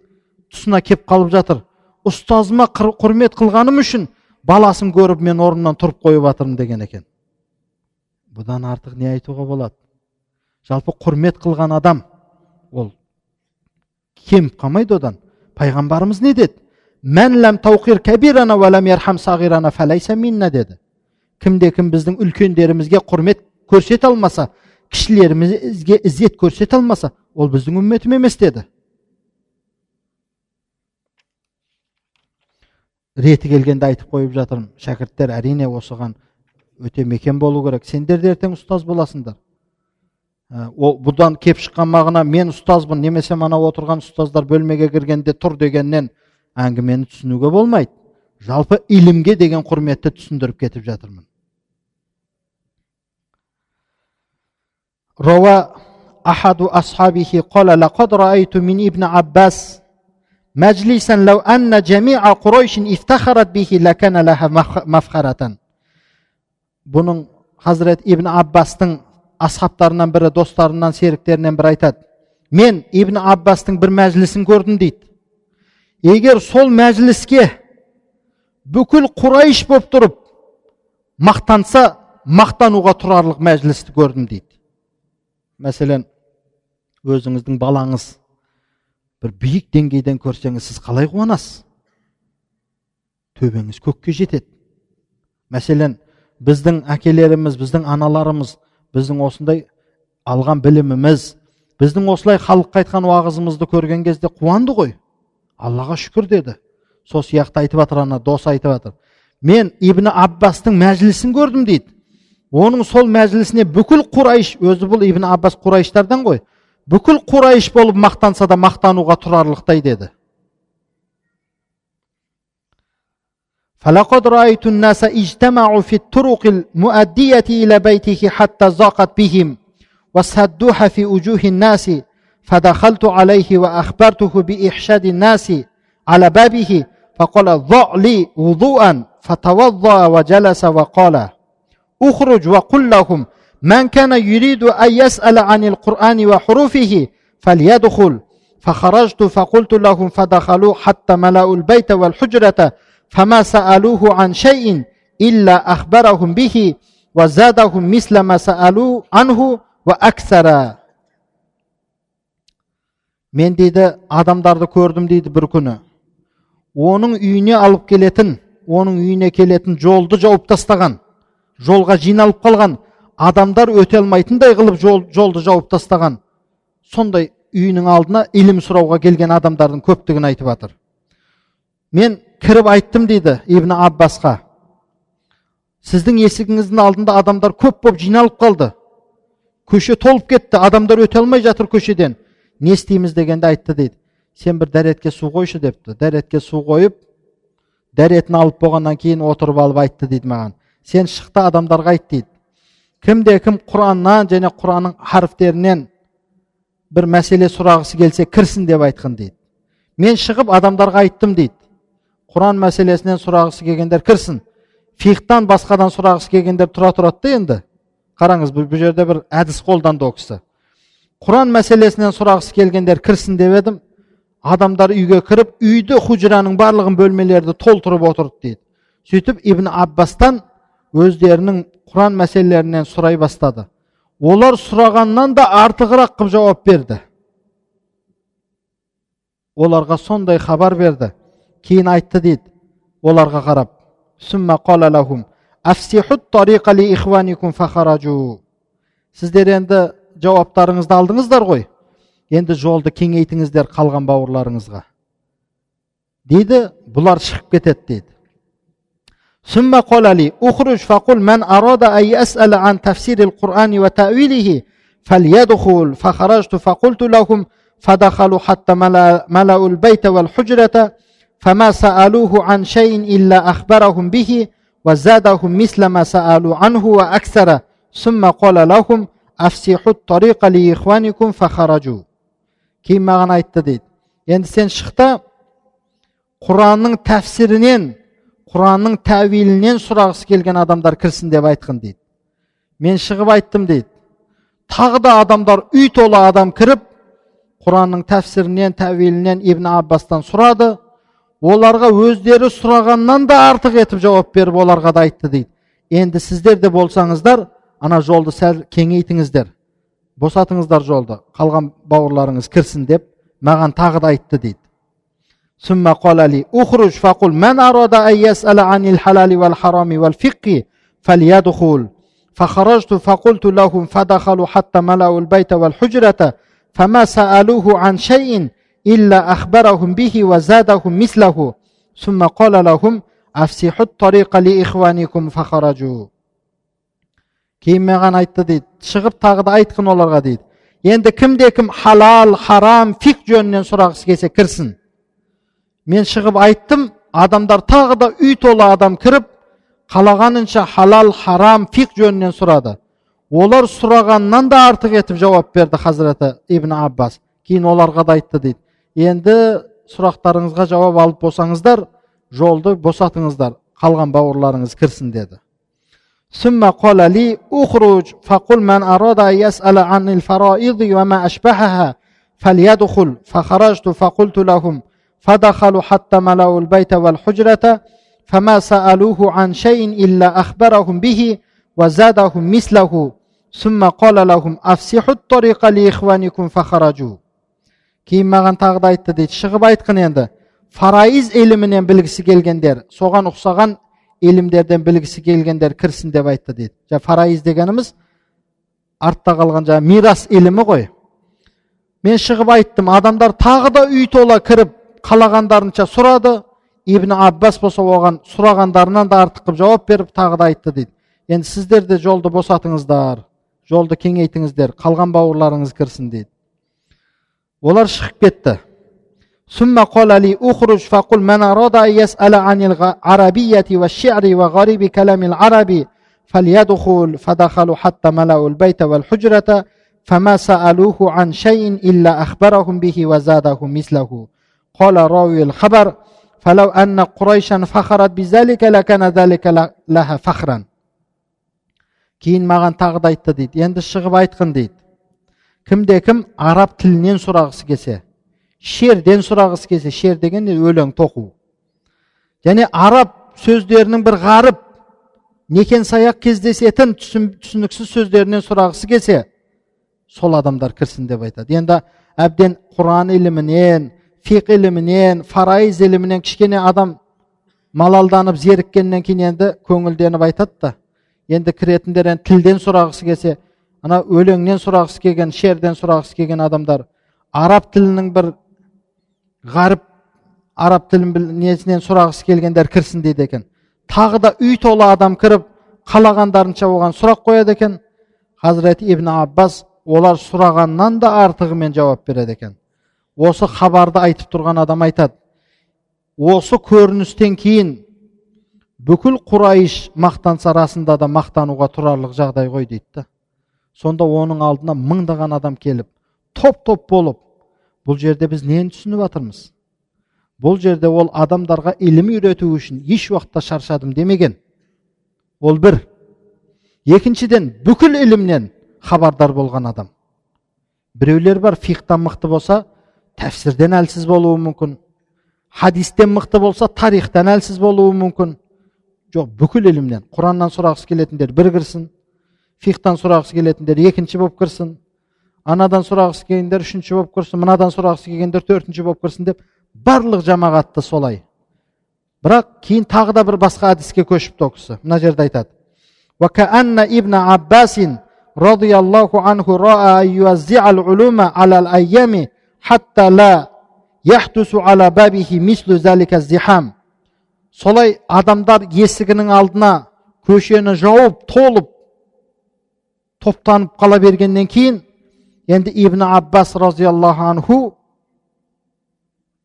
тұсына кеп қалып жатыр. Ұстазыма құрмет қылғаным үшін баласын көріп мен орнымнан тұрып қойып жатырмын деген екен. Бұдан артық не айтуға болады? Жалпы құрмет қылған адам ол кеміп қалмайды одан пайғамбарымыз не деді деді кімде кім біздің үлкендерімізге құрмет көрсете алмаса кішілерімізге ізет көрсете алмаса ол біздің үмметім емес деді реті келгенде айтып қойып жатырмын шәкірттер әрине осыған өте мекен болу керек сендер де ертең ұстаз боласыңдар ол бұдан кеп шыққан мағына мен ұстазбын немесе мана отырған ұстаздар бөлмеге кіргенде тұр дегеннен әңгімені түсінуге болмайды жалпы илімге деген құрметті түсіндіріп кетіп жатырмын روى أحد أصحابه قال لقد رأيت من ابن عباس مجلسا لو أن جميع قريش افتخرت به لكان لها مفخرة бұның хазірет ибн аббастың асхабтарынан бірі достарынан серіктерінен бірі айтады мен ибн аббастың бір мәжілісін көрдім дейді егер сол мәжіліске бүкіл құрайш болып тұрып мақтанса мақтануға тұрарлық мәжілісті көрдім дейді мәселен өзіңіздің балаңыз бір биік деңгейден көрсеңіз сіз қалай қуанасыз төбеңіз көкке жетеді мәселен біздің әкелеріміз біздің аналарымыз біздің осындай алған біліміміз біздің осылай халыққа айтқан уағызымызды көрген кезде қуанды ғой. Аллаға шүкір деді. Сол сияқты айтып жатыр ана дос айтып жатыр. Мен ибн аббастың мәжілісін көрдім дейді. Оның сол мәжілісіне бүкіл құрайш өзі бұл ибн аббас құрайыштардан ғой. Бүкіл құрайш болып мақтанса да мақтануға тұрарлықтай деді. فلقد رأيت الناس اجتمعوا في الطرق المؤدية إلى بيته حتى ضاقت بهم وسدوها في وجوه الناس فدخلت عليه وأخبرته بإحشاد الناس على بابه فقال ضع لي وضوءا فتوضأ وجلس وقال أخرج وقل لهم من كان يريد أن يسأل عن القرآن وحروفه فليدخل فخرجت فقلت لهم فدخلوا حتى ملأوا البيت والحجرة فما سألوه عن شيء إلا أخبرهم به وزادهم مثل ما سألوا عنه وأكثر мен дейді адамдарды көрдім дейді бір күні оның үйіне алып келетін оның үйіне келетін жолды жауып тастаған жолға жиналып қалған адамдар өте алмайтындай қылып жол, жолды жауып тастаған сондай үйінің алдына илім сұрауға келген адамдардың көптігін айтып жатыр мен кіріп айттым дейді ибн аббасқа. Сіздің есігіңіздің алдында адамдар көп болып жиналып қалды. Көше толып кетті адамдар өте алмай жатыр көшеден. Не істейміз дегенде айтты дейді. Сен бір дәретке су қойшы депті. Дәретке су қойып дәретін алып болғаннан кейін отырып алып айтты дейді маған. Сен шықты адамдарға айт дейді. Кімде кім құраннан және құранның харфтерінен бір мәселе сұрағысы келсе кірсін деп айтқан дейді. Мен шығып адамдарға айттым дейді. Құран мәселесінен сұрағысы келгендер кірсін фихтан басқадан сұрағысы келгендер тұра тұрады да енді қараңыз бұл жерде бір әдіс қолданды ол кісі құран мәселесінен сұрағысы келгендер кірсін деп едім адамдар үйге кіріп үйді хужраның барлығын бөлмелерді толтырып отырды дейді сөйтіп ибн аббастан өздерінің құран мәселелерінен сұрай бастады олар сұрағаннан да артығырақ қылып жауап берді оларға сондай хабар берді кейін айтты дейді оларға қарап сіздер енді жауаптарыңызды алдыңыздар ғой енді жолды кеңейтіңіздер қалған бауырларыңызға дейді бұлар шығып кетеді дейді ثم قال لي اخرج فقل من أراد أن يسأل عن تفسير القرآن وتأويله فليدخل فخرجت فقلت لهم فدخلوا حتى ملأوا البيت والحجرة فما سألوه عن شيء إلا أخبرهم به وزادهم مثل ما سألوا عنه وأكثر ثم قال لهم أفسحوا الطريق لإخوانكم فخرجوا кейін маған айтты дейді енді сен шық та құранның тәпсірінен құранның тәуилінен сұрағысы келген адамдар кірсін деп айтқын дейді мен шығып айттым дейді тағы да адамдар үй толы адам кіріп құранның тәпсірінен тәуилінен ибн аббастан сұрады оларға өздері сұрағаннан да артық етіп жауап беріп оларға да айтты дейді енді сіздер де болсаңыздар ана жолды сәл кеңейтіңіздер босатыңыздар жолды қалған бауырларыңыз кірсін деп маған тағы да айтты дейді ثم قال لي اخرج فقل من أراد أن يسأل عن الحلال والحرام والفقه فليدخل فخرجت فقلت لهم فدخلوا حتى ملأوا البيت والحجرة فما سألوه عن شيء إلا أخبرهم به وزادهم مثله. ثم قال لهم أفسحوا الطريق لإخوانكم فخرجوا. кейін маған айтты дейді шығып тағы да айтқын оларға дейді енді кімде кім халал харам фик жөнінен сұрағысы келсе кірсін мен шығып айттым адамдар тағы да үй толы адам кіріп қалағанынша халал харам фик жөнінен сұрады олар сұрағаннан да артық етіп жауап берді хазіреті ибн аббас кейін оларға да айтты дейді енді сұрақтарыңызға жауап алып болсаңыздар жолды босатыңыздар қалған бауырларыңыз кірсін деді ثم قال لي اخرج فقل من أراد أن يسأل عن الفرائض وما أشبهها فليدخل فخرجت فقلت لهم فدخلوا حتى ملأوا البيت والحجرة فما سألوه عن شيء إلا أخبرهم به وزادهم مثله ثم قال لهم أفسحوا الطريق لإخوانكم فخرجوا кейін маған тағы да айтты дейді шығып айтқын енді. Фараиз ілімінен білгісі келгендер соған ұқсаған илімдерден білгісі келгендер кірсін деп айтты дейді. Жаңа фараиз дегеніміз артта қалған жаңағы мирас ілімі ғой. Мен шығып айттым адамдар тағы да үй тола кіріп қалағандарынша сұрады. Ибн аббас болса оған сұрағандарынан да артық қылып жауап беріп тағы да айтты дейді. Енді сіздер де жолды босатыңыздар жолды кеңейтіңіздер қалған бауырларыңыз кірсін дейді. олар шығып кетті ثم قال لي اخرج فقل من أراد أن يسأل عن العربية والشعر وغريب كلام العرب فليدخل فدخلوا حتى ملأوا البيت والحجرة فما سألوه عن شيء إلا أخبرهم به وزادهم مثله قال راوي الخبر فلو أن قريشا فخرت بذلك لكان ذلك لها فخرا кейін маған тағы да айтты дейді енді шығып айтқын дейді кімде кім араб тілінен сұрағысы келсе шерден сұрағысы келсе шер деген өлең тоқу. Және араб сөздерінің бір ғарып некен саяқ кездесетін түсініксіз сөздерінен сұрағысы келсе сол адамдар кірсін деп айтады. Енді әбден құран ілімінен фиқ ілімінен фарайыз ілімінен кішкене адам малалданып зеріккеннен кейін енді көңілденіп айтады да енді кіретіндер енді тілден сұрағысы келсе ана өлеңнен сұрағысы келген шерден сұрағысы келген адамдар араб тілінің бір ғарып араб тілін несінен сұрағысы келгендер кірсін дейді екен. Тағы да үй толы адам кіріп қалағандарынша оған сұрақ қояды екен. Хазіреті ибн аббас олар сұрағаннан да артығымен жауап береді екен. Осы хабарды айтып тұрған адам айтады. Осы көріністен кейін бүкіл құрайыш мақтанса расында да мақтануға тұрарлық жағдай ғой дейді сонда оның алдына мыңдаған адам келіп топ топ болып бұл жерде біз нені түсініп жатырмыз бұл жерде ол адамдарға ілім үйрету үшін еш уақытта шаршадым демеген. Ол бір. Екіншіден бүкіл ілімнен хабардар болған адам. Біреулер бар фихтан мықты болса тәфсірден әлсіз болуы мүмкін. Хадистен мықты болса тарихтан әлсіз болуы мүмкін. Жоқ бүкіл ілімнен құраннан сұрағысы келетіндер бір кірсін фихтан сұрағысы келетіндер екінші болып кірсін. Анадан сұрағысы келгендер үшінші болып кірсін. Мынадан сұрағысы келгендер төртінші болып кірсін деп барлық жамағатты солай. Бірақ кейін тағы да бір басқа әдіске көшіпті ол кісі. Мына жерде айтады. Солай адамдар есігінің алдына көшені жауып толып топтанып қала бергеннен кейін енді ибн аббас разиаллаху анху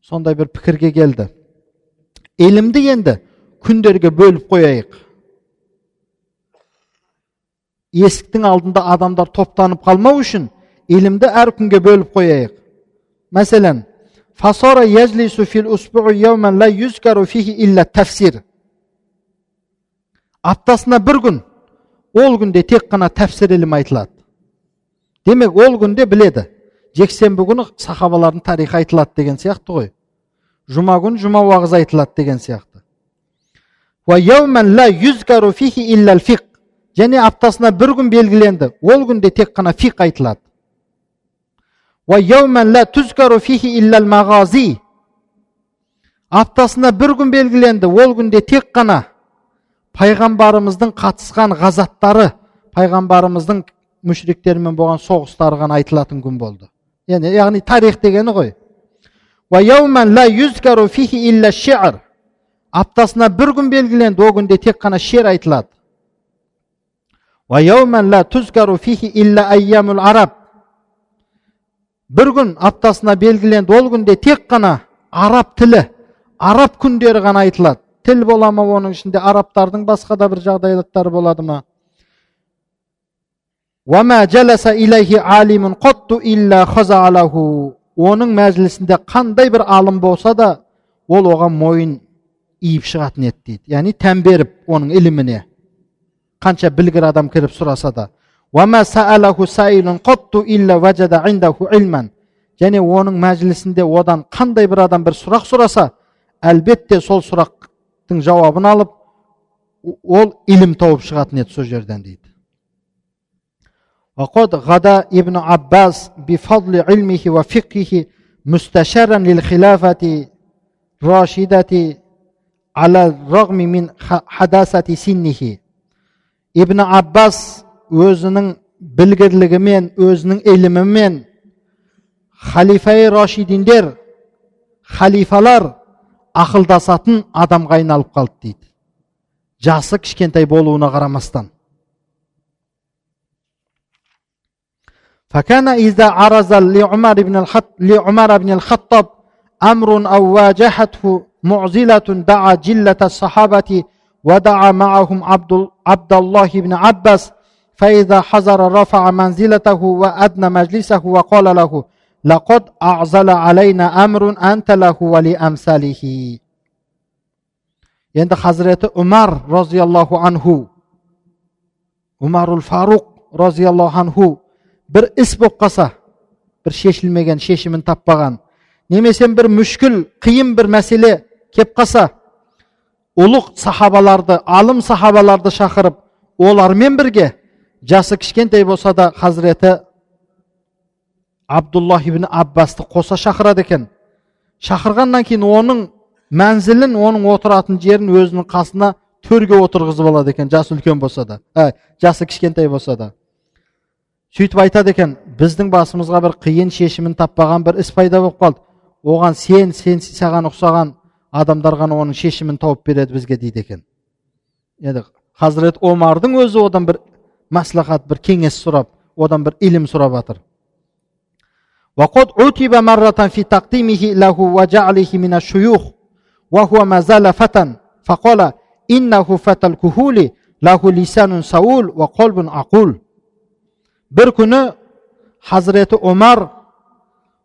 сондай бір пікірге келді ілімді енді күндерге бөліп қояйық есіктің алдында адамдар топтанып қалмау үшін ілімді әр күнге бөліп қояйық мәселен фасора аптасына бір күн ол күнде тек қана тәфсір ілімі айтылады. Демек ол күнде біледі жексенбі күні сахабалардың тарихы айтылады деген сияқты ғой. Жұма күні жұма уағыз айтылады деген сияқты. Және аптасына бір күн белгіленді ол күнде тек қана фиқ айтылады. Аптасына бір күн белгіленді ол күнде тек қана пайғамбарымыздың қатысқан ғазаттары пайғамбарымыздың мүшриктермен болған соғыстары ғана айтылатын күн болды. Яғни, яғни тарих дегені ғой. Аптасына бір күн белгіленді ол күнде тек қана шер айтылады. Бір күн аптасына белгіленді ол күнде тек қана араб тілі араб күндері ғана айтылады. Тіл бола ма оның ішінде? Арабтардың басқа да бір жағдаяттары болады ма? Оның мәжілісінде қандай бір алым болса да ол оған мойын иіп шығатын еді дейді. Яғни тән беріп оның іліміне. Қанша білгір адам кіріп сұраса да. Және оның мәжілісінде одан қандай бір адам бір сұрақ сұраса әлбетте сол сұрақтың жауабын алып ол ілім тауып шығатын еді сол жерден дейді وقد غدا ابن عباس بفضل علمه وفقهه مستشارا للخلافة راشدة على الرغم من حداثة سنه ибн аббас өзінің білгірлігімен өзінің ілімімен халифаи рашидиндер халифалар ақылдасатын адамға айналып қалды дейді жасы кішкентай болуына қарамастан فكان إذا عرض لعمر بن الخط... لعمر بن الخطاب أمر أو واجهته معزلة دعا جلة الصحابة ودعا معهم عبد, عبد الله بن عباس فإذا حضر رفع منزلته وأدنى مجلسه وقال له لقد أعزل علينا أمر أنت له ولأمثاله енді хазіреті умар розиаллаху анху умарул фаруқ розиаллаху анху бір іс болып қалса бір шешілмеген шешімін таппаған немесе бір мүшкіл қиын бір мәселе кеп қалса ұлық сахабаларды алым сахабаларды шақырып олармен бірге жасы кішкентай болса да хазіреті абдуллах ибн аббасты қоса шақырады екен шақырғаннан кейін оның мәнзілін оның отыратын жерін өзінің қасына төрге отырғызып алады екен жасы үлкен болса да ә, жасы кішкентай болса да сөйтіп айтады екен біздің басымызға бір қиын шешімін таппаған бір іс пайда болып қалды. Оған сен сен саған ұқсаған адамдар ғана оның шешімін тауып береді бізге дейді екен. Енді хазірет омардың өзі одан бір мәслихат бір кеңес сұрап одан бір ілім сұрап жатыр وقد عتب مرة في تقديمه له وجعله من الشيوخ وهو ما زال فتى فقال إنه فتى الكهول له لسان سؤول وقلب عقول бір күні хазіреті омар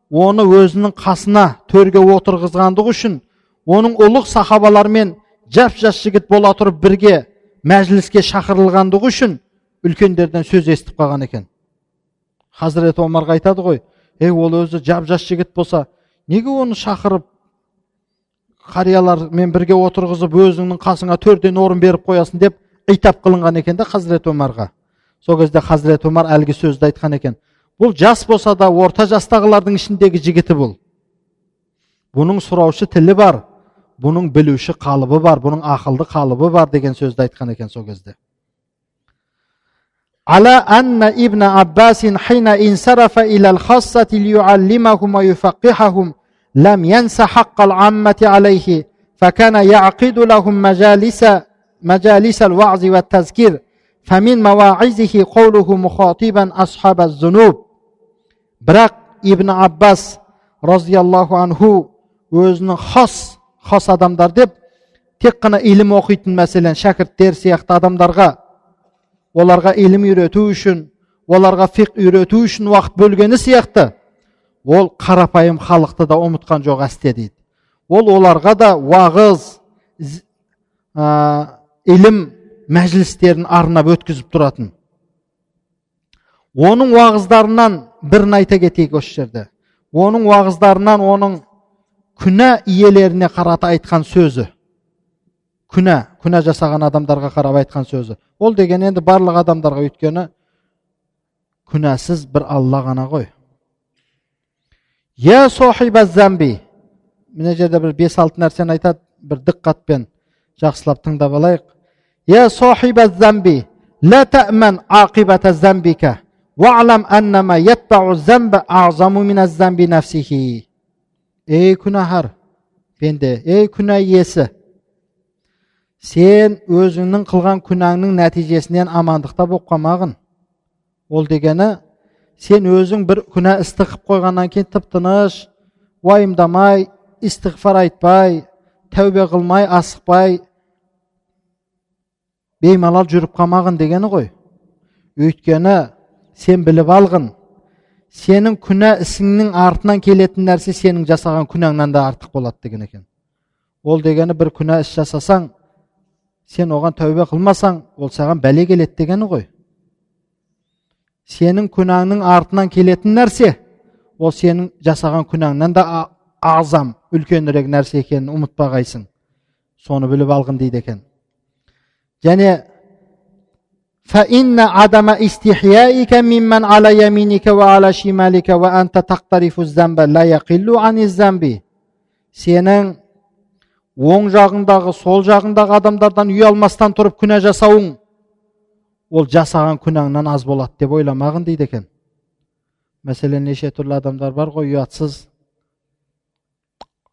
оны өзінің қасына төрге отырғызғандығы үшін оның ұлық сахабалармен жап жас жігіт бола тұрып бірге мәжіліске шақырылғандығы үшін үлкендерден сөз естіп қалған екен хазірет омарға айтады ғой ей ол өзі жап жас жігіт болса неге оны шақырып қариялармен бірге отырғызып өзіңнің қасыңа төрден орын беріп қоясың деп итап қылынған екен да хазірет омарға? Сол кезде хазірет омар әлгі сөзді айтқан екен. Бұл жас болса да орта жастағылардың ішіндегі жігіті бұл. Бұның сұраушы тілі бар бұның білуші қалыбы бар бұның ақылды қалыбы бар деген сөзді айтқан екен сол кезде. على أن ابن عباس حين انصرف إلى الخاصة ليعلمهم ويفقههم لم ينس حق العامة عليه فكان يعقد لهم مجالس مجالس الوعظ والتذكير فمن مواعظه قوله مخاطبا أصحاب الذنوب бірақ ибн аббас разиаллаху анху өзінің хас хас адамдар деп тек қана илім оқитын мәселен шәкірттер сияқты адамдарға Оларға илім үйрету үшін оларға фиқ үйрету үшін уақыт бөлгені сияқты. Ол қарапайым халықты да ұмытқан жоқ әсте дейді. Ол оларға да уағыз ә, ілім мәжілістерін арнап өткізіп тұратын. Оның уағыздарынан бірін айта кетейік осы жерде. Оның уағыздарынан оның күнә иелеріне қарата айтқан сөзі. Күнә күнә жасаған адамдарға қарап айтқан сөзі ол деген енді барлық адамдарға өйткені күнәсіз бір алла ғана ғой. Я замби мына жерде бір бес алты нәрсені айтады бір дыққатпен жақсылап тыңдап алайық. Я сохиба замби ла тәмән ақибата замбика уағлам аннама ятбау замба азаму мина замби нафсихи Эй күнәһар пенде ей күнә иесі сен өзіңнің қылған күнәңнің нәтижесінен амандықта болып қалмағын. Ол дегені сен өзің бір күнә істі қылып қойғаннан кейін тып тыныш уайымдамай истиғфар айтпай тәубе қылмай асықпай беймалал жүріп қалмағын дегені ғой. Өйткені сен біліп алғын сенің күнә ісіңнің артынан келетін нәрсе сенің жасаған күнәңнан да артық болады деген екен. Ол дегені бір күнә іс жасасаң сен оған тәубе қылмасаң ол саған бәле келеді дегені ғой сенің күнәңнің артынан келетін нәрсе ол сенің жасаған күнәңнен да азам үлкенірек нәрсе екенін ұмытпағайсың соны біліп алғын дейді екен және فإن عدم استحيائك ممن على يمينك وعلى شمالك وأنت تقترف الذنب لا يقل عن الذنب сенің оң жағыңдағы сол жағыңдағы адамдардан ұялмастан тұрып күнә жасауың ол жасаған күнәңнен аз болады деп ойламағын дейді екен. Мәселен неше түрлі адамдар бар ғой ұятсыз.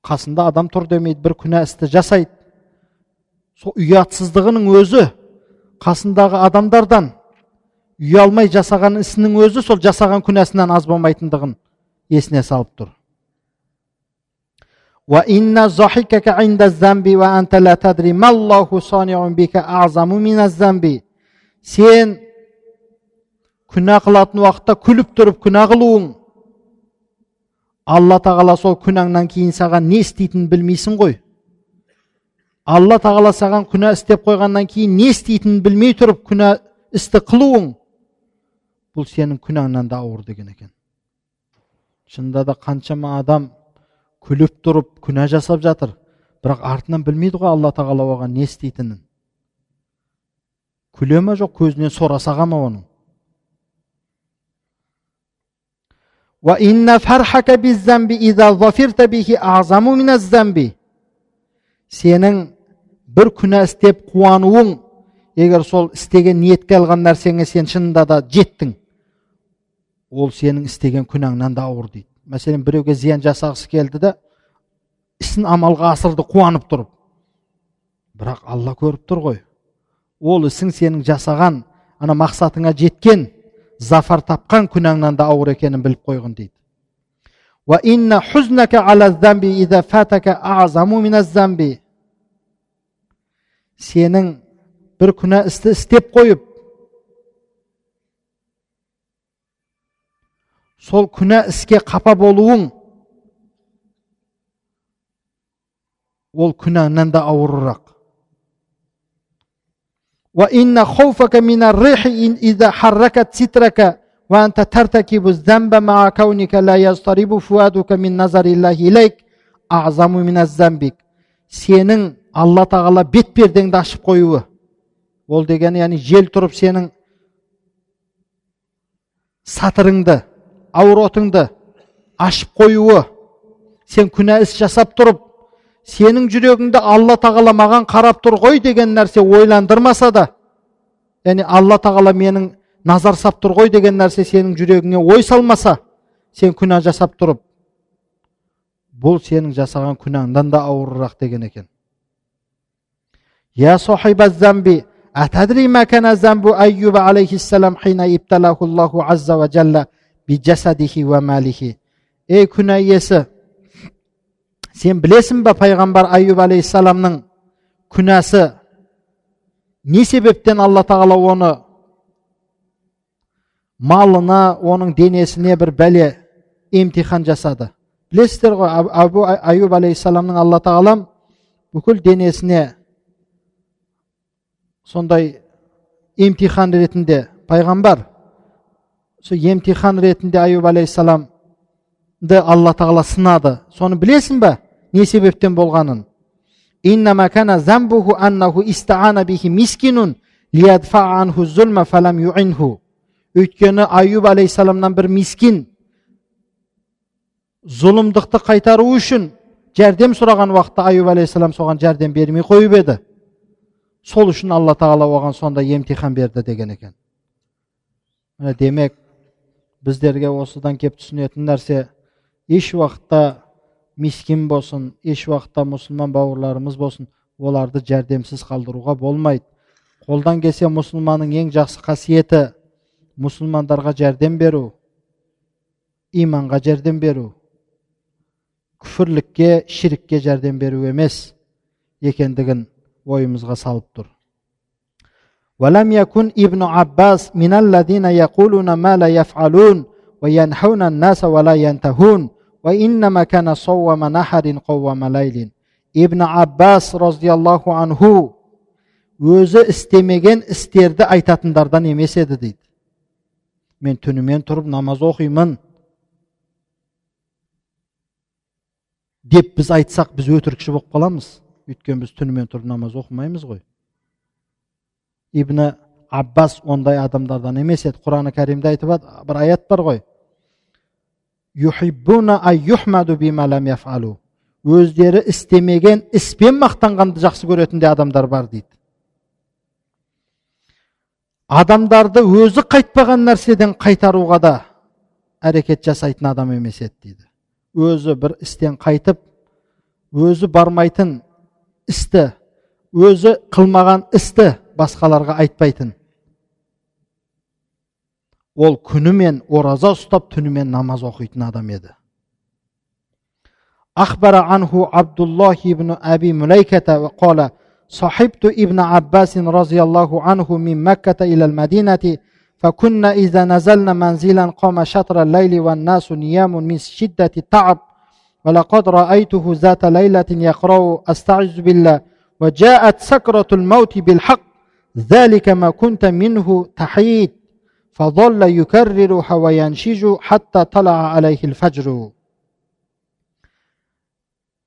Қасында адам тұр демейді бір күнә істі жасайды. Сол ұятсыздығының өзі қасындағы адамдардан ұялмай жасаған ісінің өзі сол жасаған күнәсінен аз болмайтындығын есіне салып тұр. Сен күнә қылатын уақытта күліп тұрып күнә қылуың алла тағала сол күнәңнен кейін саған не істейтінін білмейсің ғой алла тағала саған күнә істеп қойғаннан кейін не істейтінін білмей тұрып күнә істі қылуың бұл сенің күнәңнен де ауыр деген екен шынында да қаншама адам күліп тұрып күнә жасап жатыр. Бірақ артынан білмейді ғой алла тағала оған не істейтінін. Күле ма жоқ көзінен сора саға ма оның? Сенің бір күнә істеп қуануың егер сол істеген ниетке алған нәрсеңе сен шынында да жеттің ол сенің істеген күнәңнен де ауыр дейді. Мәселен біреуге зиян жасағысы келді да ісін амалға асырды қуанып тұрып. Бірақ алла көріп тұр ғой. Ол ісің сенің жасаған ана мақсатыңа жеткен зафар тапқан күнәңнен де ауыр екенін біліп қойғын дейді. Сенің бір күнә істі істеп қойып сол күнә іске қапа болуың ол күнәнен да ауырырақ وإن خوفك من الريح إذا حركت سترك وأنت ترتكب الذنب مع كونك لا يضطرب فؤادك من نظر الله إليك أعظم من الذنب сенің алла тағала бет пердеңді ашып қоюы ол дегені яғни жел тұрып сенің сатырыңды ауротыңды ашып қоюы сен күнә іс жасап тұрып сенің жүрегіңді алла тағала маған қарап тұр ғой деген нәрсе ойландырмаса да яғни алла тағала менің назар сап тұр ғой деген нәрсе сенің жүрегіңе ой салмаса сен күнә жасап тұрып бұл сенің жасаған күнәңнан да ауырырақ деген екен. Я ма ей күнә иесі сен білесің ба пайғамбар аюб алейхисаламның күнәсі? Не себептен алла тағала оны малына оның денесіне бір бәле емтихан жасады? Білесіздер ғой абу аюб алейхисаламның алла тағалам бүкіл денесіне сондай емтихан ретінде. Пайғамбар сол емтихан ретінде аюб алейхисаламды алла тағала сынады. Соны білесің ба не себептен болғанын? Өйткені аюб алейхисаламнан бір мискин зұлымдықты қайтару үшін жәрдем сұраған уақытта аюб алейхисалам соған жәрдем бермей қойып еді. Сол үшін алла тағала оған сондай емтихан берді деген екен. Демек біздерге осыдан кеп түсінетін нәрсе еш уақытта мискин болсын еш уақытта мұсылман бауырларымыз болсын оларды жәрдемсіз қалдыруға болмайды. Қолдан келсе мұсылманның ең жақсы қасиеті мұсылмандарға жәрдем беру иманға жәрдем беру күфірлікке ширікке жәрдем беру емес екендігін ойымызға салып тұр. ولم يكن ابن عباس من الذين يقولون ما لا يفعلون وينحون الناس ولا ينتهون وإنما كان صوم نحر قوم ليل ибн аббас разиаллаху анху өзі істемеген істерді айтатындардан емес еді дейді мен түнімен тұрып намаз оқимын деп біз айтсақ біз өтірікші болып қаламыз өйткені біз түнімен тұрып намаз оқымаймыз ғой ибн аббас ондай адамдардан емес еді құран кәрімде айтып бір аят бар ғой өздері істемеген іспен мақтанғанды жақсы көретін де адамдар бар дейді адамдарды өзі қайтпаған нәрседен қайтаруға да әрекет жасайтын адам емес еді дейді өзі бір істен қайтып өзі бармайтын істі өзі қылмаған істі басқаларға айтпайтын ол күнімен ораза ұстап түнімен намаз оқитын адам еді أخبر عنه عبد الله بن أبي مليكة وقال صحبت ابن عباس رضي الله عنه من مكة إلى المدينة فكنا إذا نزلنا منزلا قام شطر الليل والناس نيام من شدة التعب ولقد رأيته ذات ليلة يقرأ أستعذ بالله وجاءت سكرة الموت بالحق ذلك ما كنت منه تحيد فظل يكررها وينشج حتى طلع عليه الفجر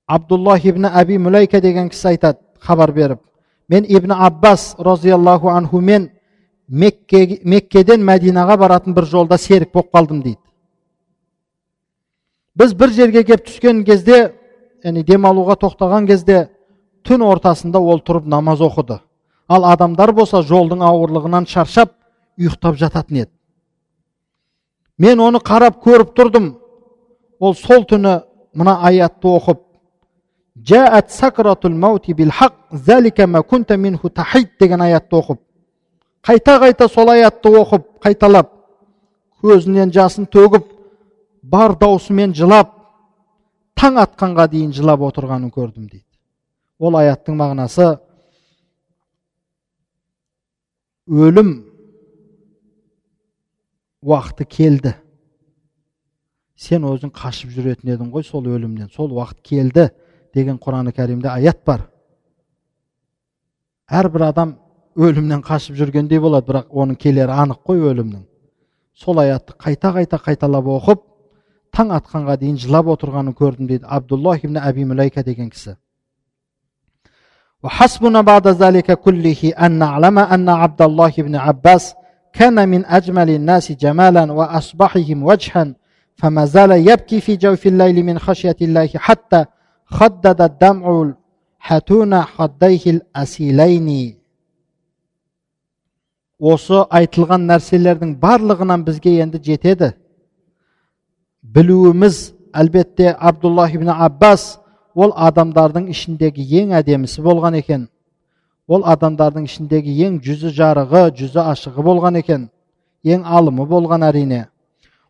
абдуллах ибн әби мүләйка деген кісі айтады хабар беріп мен ибн аббас розиаллаху анхумен мекке, меккеден мәдинаға баратын бір жолда серік болып қалдым дейді біз бір жерге келіп түскен кезде яғни демалуға тоқтаған кезде түн ортасында ол тұрып намаз оқыды ал адамдар болса жолдың ауырлығынан шаршап ұйықтап жататын еді. Мен оны қарап көріп тұрдым. Ол сол түні мына аятты оқып маути хақ деген аятты оқып қайта қайта сол аятты оқып қайталап көзінен жасын төгіп бар даусымен жылап таң атқанға дейін жылап отырғанын көрдім дейді. Ол аяттың мағынасы өлім уақыты келді. Сен өзің қашып жүретін едің ғой сол өлімнен. Сол уақыт келді деген құран кәрімде аят бар. Әрбір адам өлімнен қашып жүргендей болады бірақ оның келері анық қой өлімнің. Сол аятты қайта қайта қайталап оқып таң атқанға дейін жылап отырғанын көрдім дейді абдуллах ибн әби мүлайка деген кісі. وحسبنا بعد ذلك كله أن نعلم أن عبد الله بن عباس كان من أجمل الناس جمالا وأصبحهم وجها فما زال يبكي في جوف الليل من خشية الله حتى خدد الدمع حتون خديه الأسيلين осы айтылған нәрселердің барлығынан бізге енді жетеді білуіміз әлбетте абдуллах ибн аббас ол адамдардың ішіндегі ең әдемісі болған екен ол адамдардың ішіндегі ең жүзі жарығы жүзі ашығы болған екен ең алымы болған әрине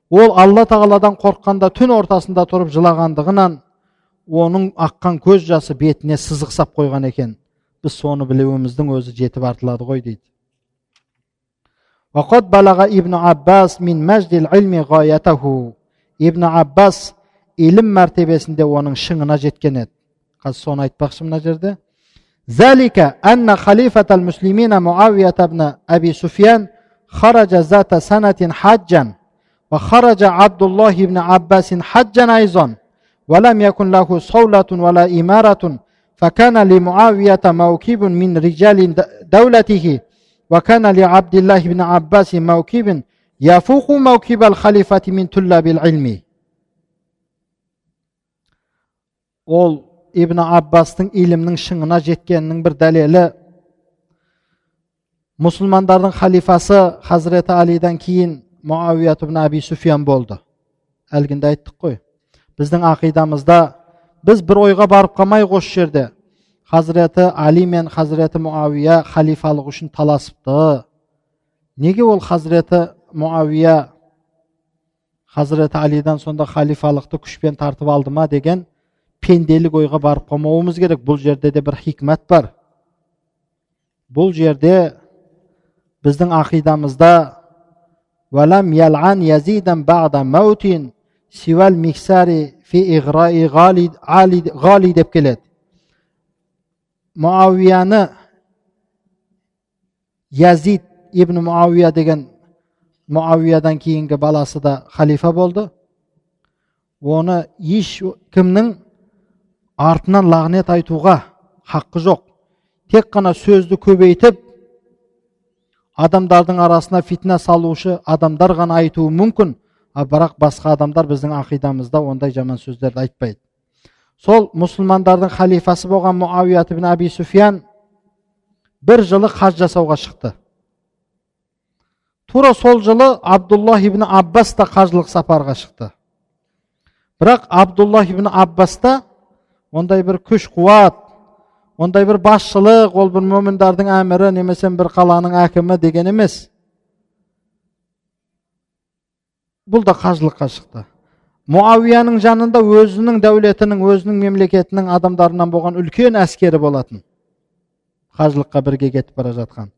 ол алла тағаладан қорыққанда түн ортасында тұрып жылағандығынан оның аққан көз жасы бетіне сызық сап қойған екен біз соны білуіміздің өзі жетіп артылады ғой дейді وقد بلغ ابن عباس من مجد العلم غايته ибн аббас илім мәртебесінде оның шыңына жеткен еді қазір соны айтпақшы мына жерде ذلك أن خليفة المسلمين معاوية بن أبي سفيان خرج ذات سنة حجا وخرج عبد الله بن عباس حجا أيضا ولم يكن له صولة ولا إمارة فكان لمعاوية موكب من رجال دولته وكان لعبد الله بن عباس موكب يفوق موكب الخليفة من طلاب العلم Ол ибн аббастың илімнің шыңына жеткенінің бір дәлелі. Мұсылмандардың халифасы хазіреті алиден кейін муавият ибн аби суфиян болды. Әлгінде айттық қой. Біздің ақидамызда біз бір ойға барып қалмайық осы жерде. Хазіреті али мен хазіреті муавия халифалық үшін таласыпты. Неге ол хазіреті муавия хазіреті алидан сонда халифалықты күшпен тартып алды ма деген пенделік ойға барып қалмауымыз керек. Бұл жерде де бір хикмат бар. Бұл жерде біздің ақидамызда валам ялан язидан бағда сивал миксари фи ғали деп келеді. Муавияны язид ибн муавия деген муавиядан кейінгі баласы да халифа болды. Оны ешкімнің артынан лағнет айтуға хақы жоқ. Тек қана сөзді көбейтіп адамдардың арасына фитна салушы адамдар ғана айтуы мүмкін. А бірақ басқа адамдар біздің ақидамызда ондай жаман сөздерді айтпайды. Сол мұсылмандардың халифасы болған муавият ибн аби суфиян бір жылы хаж жасауға шықты. Тура сол жылы абдуллах ибн аббас та қажылық сапарға шықты. Бірақ абдуллах ибн аббаста ондай бір күш қуат ондай бір басшылық ол бір момындардың әмірі немесе бір қаланың әкімі деген емес бұл да қажылыққа шықты муавияның жанында өзінің дәулетінің өзінің мемлекетінің адамдарынан болған үлкен әскері болатын қажылыққа бірге кетіп бара жатқан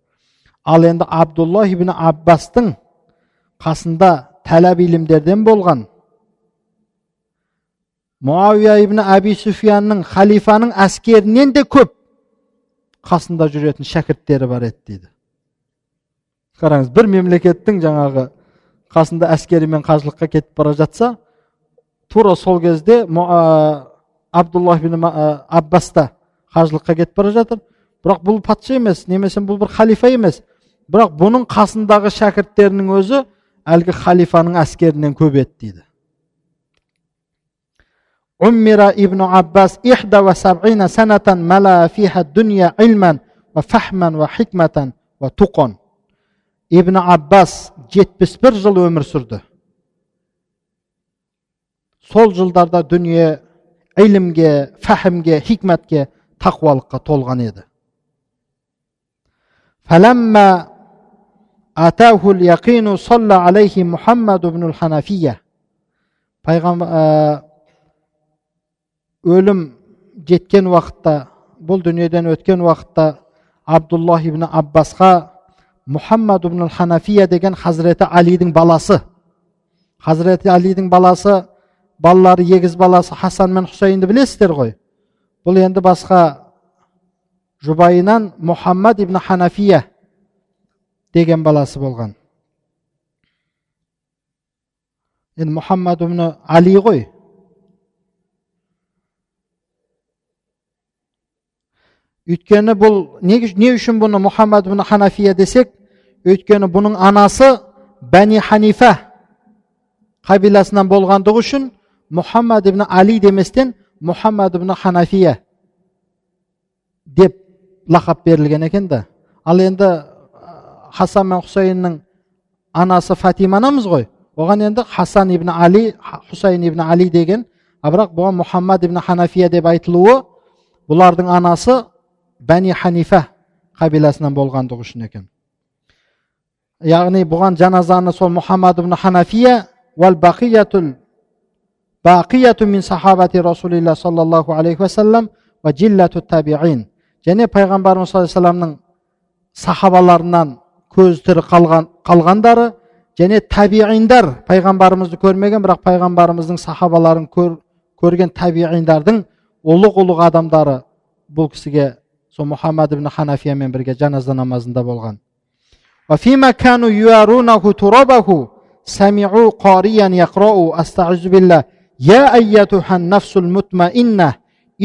ал енді абдулла ибн аббастың қасында тәләп илімдерден болған муавия ибн әби суфиянның халифаның әскерінен де көп қасында жүретін шәкірттері бар еді дейді қараңыз бір мемлекеттің жаңағы қасында әскерімен қажылыққа кетіп бара жатса тура сол кезде абдуллах бин аббас та қажылыққа кетіп бара жатыр бірақ бұл патша емес немесе бұл бір халифа емес бірақ бұның қасындағы шәкірттерінің өзі әлгі халифаның әскерінен көп еді дейді عمر ابن عباس إحدى وسبعين سنة ملا فيها الدنيا علما وفهما وحكمة وتقا ибн аббас жетпіс бір жыл өмір сүрді сол жылдарда дүние ілімге фәхімге хикмәтке тақуалыққа толған еді فلما أتاه اليقين صلى عليه محمد بن الحنفية өлім жеткен уақытта бұл дүниеден өткен уақытта абдуллах ибн аббасқа мұхаммад ибн ханафия деген хазіреті алидің баласы. Хазіреті алидің баласы балалары егіз баласы хасан мен хусайнды білесіздер ғой? Бұл енді басқа жұбайынан мұхаммад ибн ханафия деген баласы болған. Енді мұхаммад ибн али ғой. Өйткені бұл не, не үшін бұны мұхаммад ибн ханафия десек өйткені бұның анасы бәни ханифа қабиласынан болғандығы үшін мұхаммад ибн али деместен мұхаммад ибн ханафия деп лақап берілген екен да. Ал енді хасан мен хусайынның анасы фатима анамыз ғой. Оған енді хасан ибн али хусайын ибн али деген а бірақ бұған мұхаммад ибн ханафия деп айтылуы бұлардың анасы бәни ханифа қабиласынан болғандығы үшін екен яғни бұған жаназаны сол мұхаммад ибн ханафия уәл бақиятул бақияту мин сахабати расулилля саллаллаху алейхи уассалам уа жиллату табиин және пайғамбарымыз саллаллаху алейхи сахабаларынан көзі тірі қалған, қалғандары және табииндар пайғамбарымызды көрмеген бірақ пайғамбарымыздың сахабаларын көр, көрген табииндардың ұлық ұлық адамдары бұл кісіге сол мұхаммад ибн ханафиямен бірге жаназа намазында болған سمعوا قاريا يقرأ أستعذ بالله يا أيتها النفس المطمئنة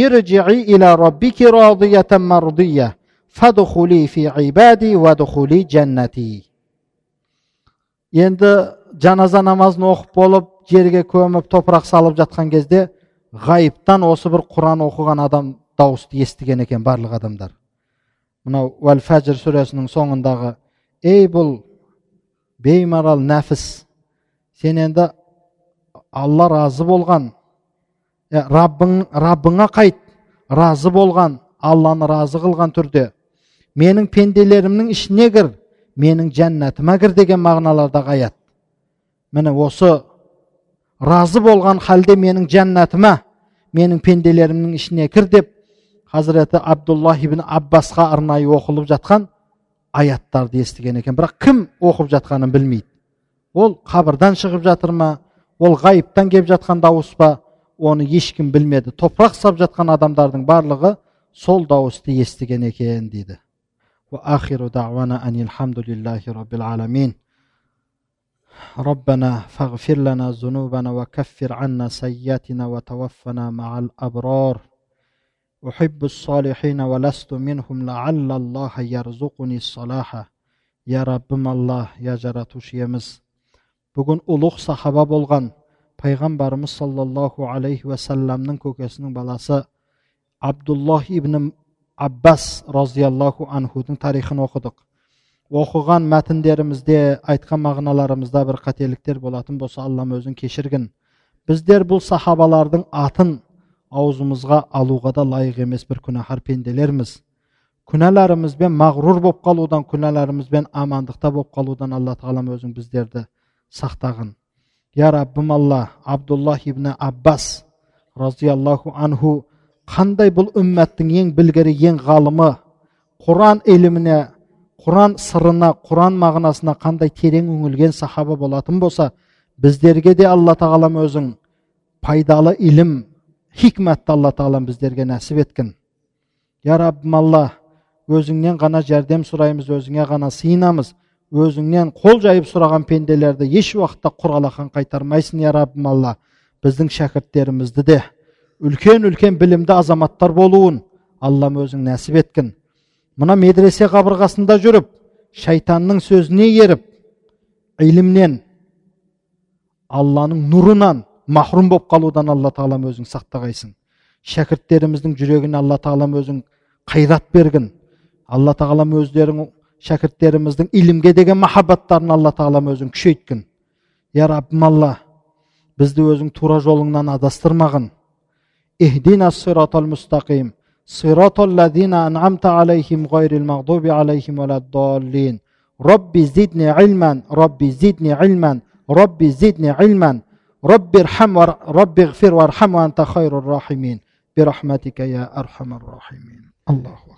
ارجعي إلى ربك راضية مرضية فادخلي في عبادي وادخلي جنتي енді жаназа намазын оқып болып жерге көміп топырақ салып жатқан кезде ғайыптан осы бір құран оқыған адам дауысты естіген екен барлық адамдар. Мынау уәл фәжір сүресінің соңындағы ей бұл беймарал нәпіс сен енді алла разы болған раббың раббыңа қайт разы болған алланы разы қылған түрде. Менің пенделерімнің ішіне кір менің жәннатыма кір деген мағыналардағы аят міне осы разы болған халде менің жәннатыма менің пенделерімнің ішіне кір деп хазіреті абдуллах ибн аббасқа арнайы оқылып жатқан аяттарды естіген екен бірақ кім оқып жатқанын білмейді ол қабірдан шығып жатыр ма ол ғайыптан келіп жатқан дауыс па оны ешкім білмеді топырақ сап жатқан адамдардың барлығы сол дауысты естіген екен дейді ربنا فاغفر لنا ذنوبنا وكفر عنا سيئاتنا وتوفنا مع الأبرار أحب الصالحين ولست منهم لعل الله يرزقني الصلاح يا ربم الله يا жаратушы бүгін ұлық сахаба болған пайғамбарымыз саллаллаху алейхи уассаламның көкесінің баласы абдуллах ибн аббас разиаллаху анхудың тарихын оқыдық оқыған мәтіндерімізде айтқан мағыналарымызда бір қателіктер болатын болса аллам өзін кешіргін біздер бұл сахабалардың атын аузымызға алуға да лайық емес бір күнәһар пенделерміз. Күнәларымызбен мағрур болып қалудан күнәларымызбен амандықта болып қалудан алла тағалам өзің біздерді сақтағын. Я раббым алла абдуллах ибн аббас разиаллаху анху қандай бұл үмметтің ең білгірі ең ғалымы? Құран іліміне құран сырына құран мағынасына қандай терең үңілген сахаба болатын болса біздерге де алла тағалам өзің пайдалы ілім хикмәтті алла тағалам біздерге нәсіп еткін я раббым алла өзіңнен ғана жәрдем сұраймыз өзіңе ғана сыйынамыз өзіңнен қол жайып сұраған пенделерді еш уақытта құр алақан қайтармайсың я раббым алла біздің шәкірттерімізді де үлкен үлкен білімді азаматтар болуын аллам өзің нәсіп еткін мына медресе қабырғасында жүріп шайтанның сөзіне еріп илімнен алланың нұрынан махрұм болып қалудан алла тағалам өзің сақтағайсың. Шәкірттеріміздің жүрегіне алла тағалам өзің қайрат бергін алла тағалам өздерің шәкірттеріміздің ілімге деген махаббаттарын алла тағалам өзің күшейткін. Я раббым алла бізді өзің тура жолыңнан адастырмағын ихдина ربي ارحم ربي اغفر وارحم وأنت خير الراحمين. برحمتك يا أرحم الراحمين. الله أكبر.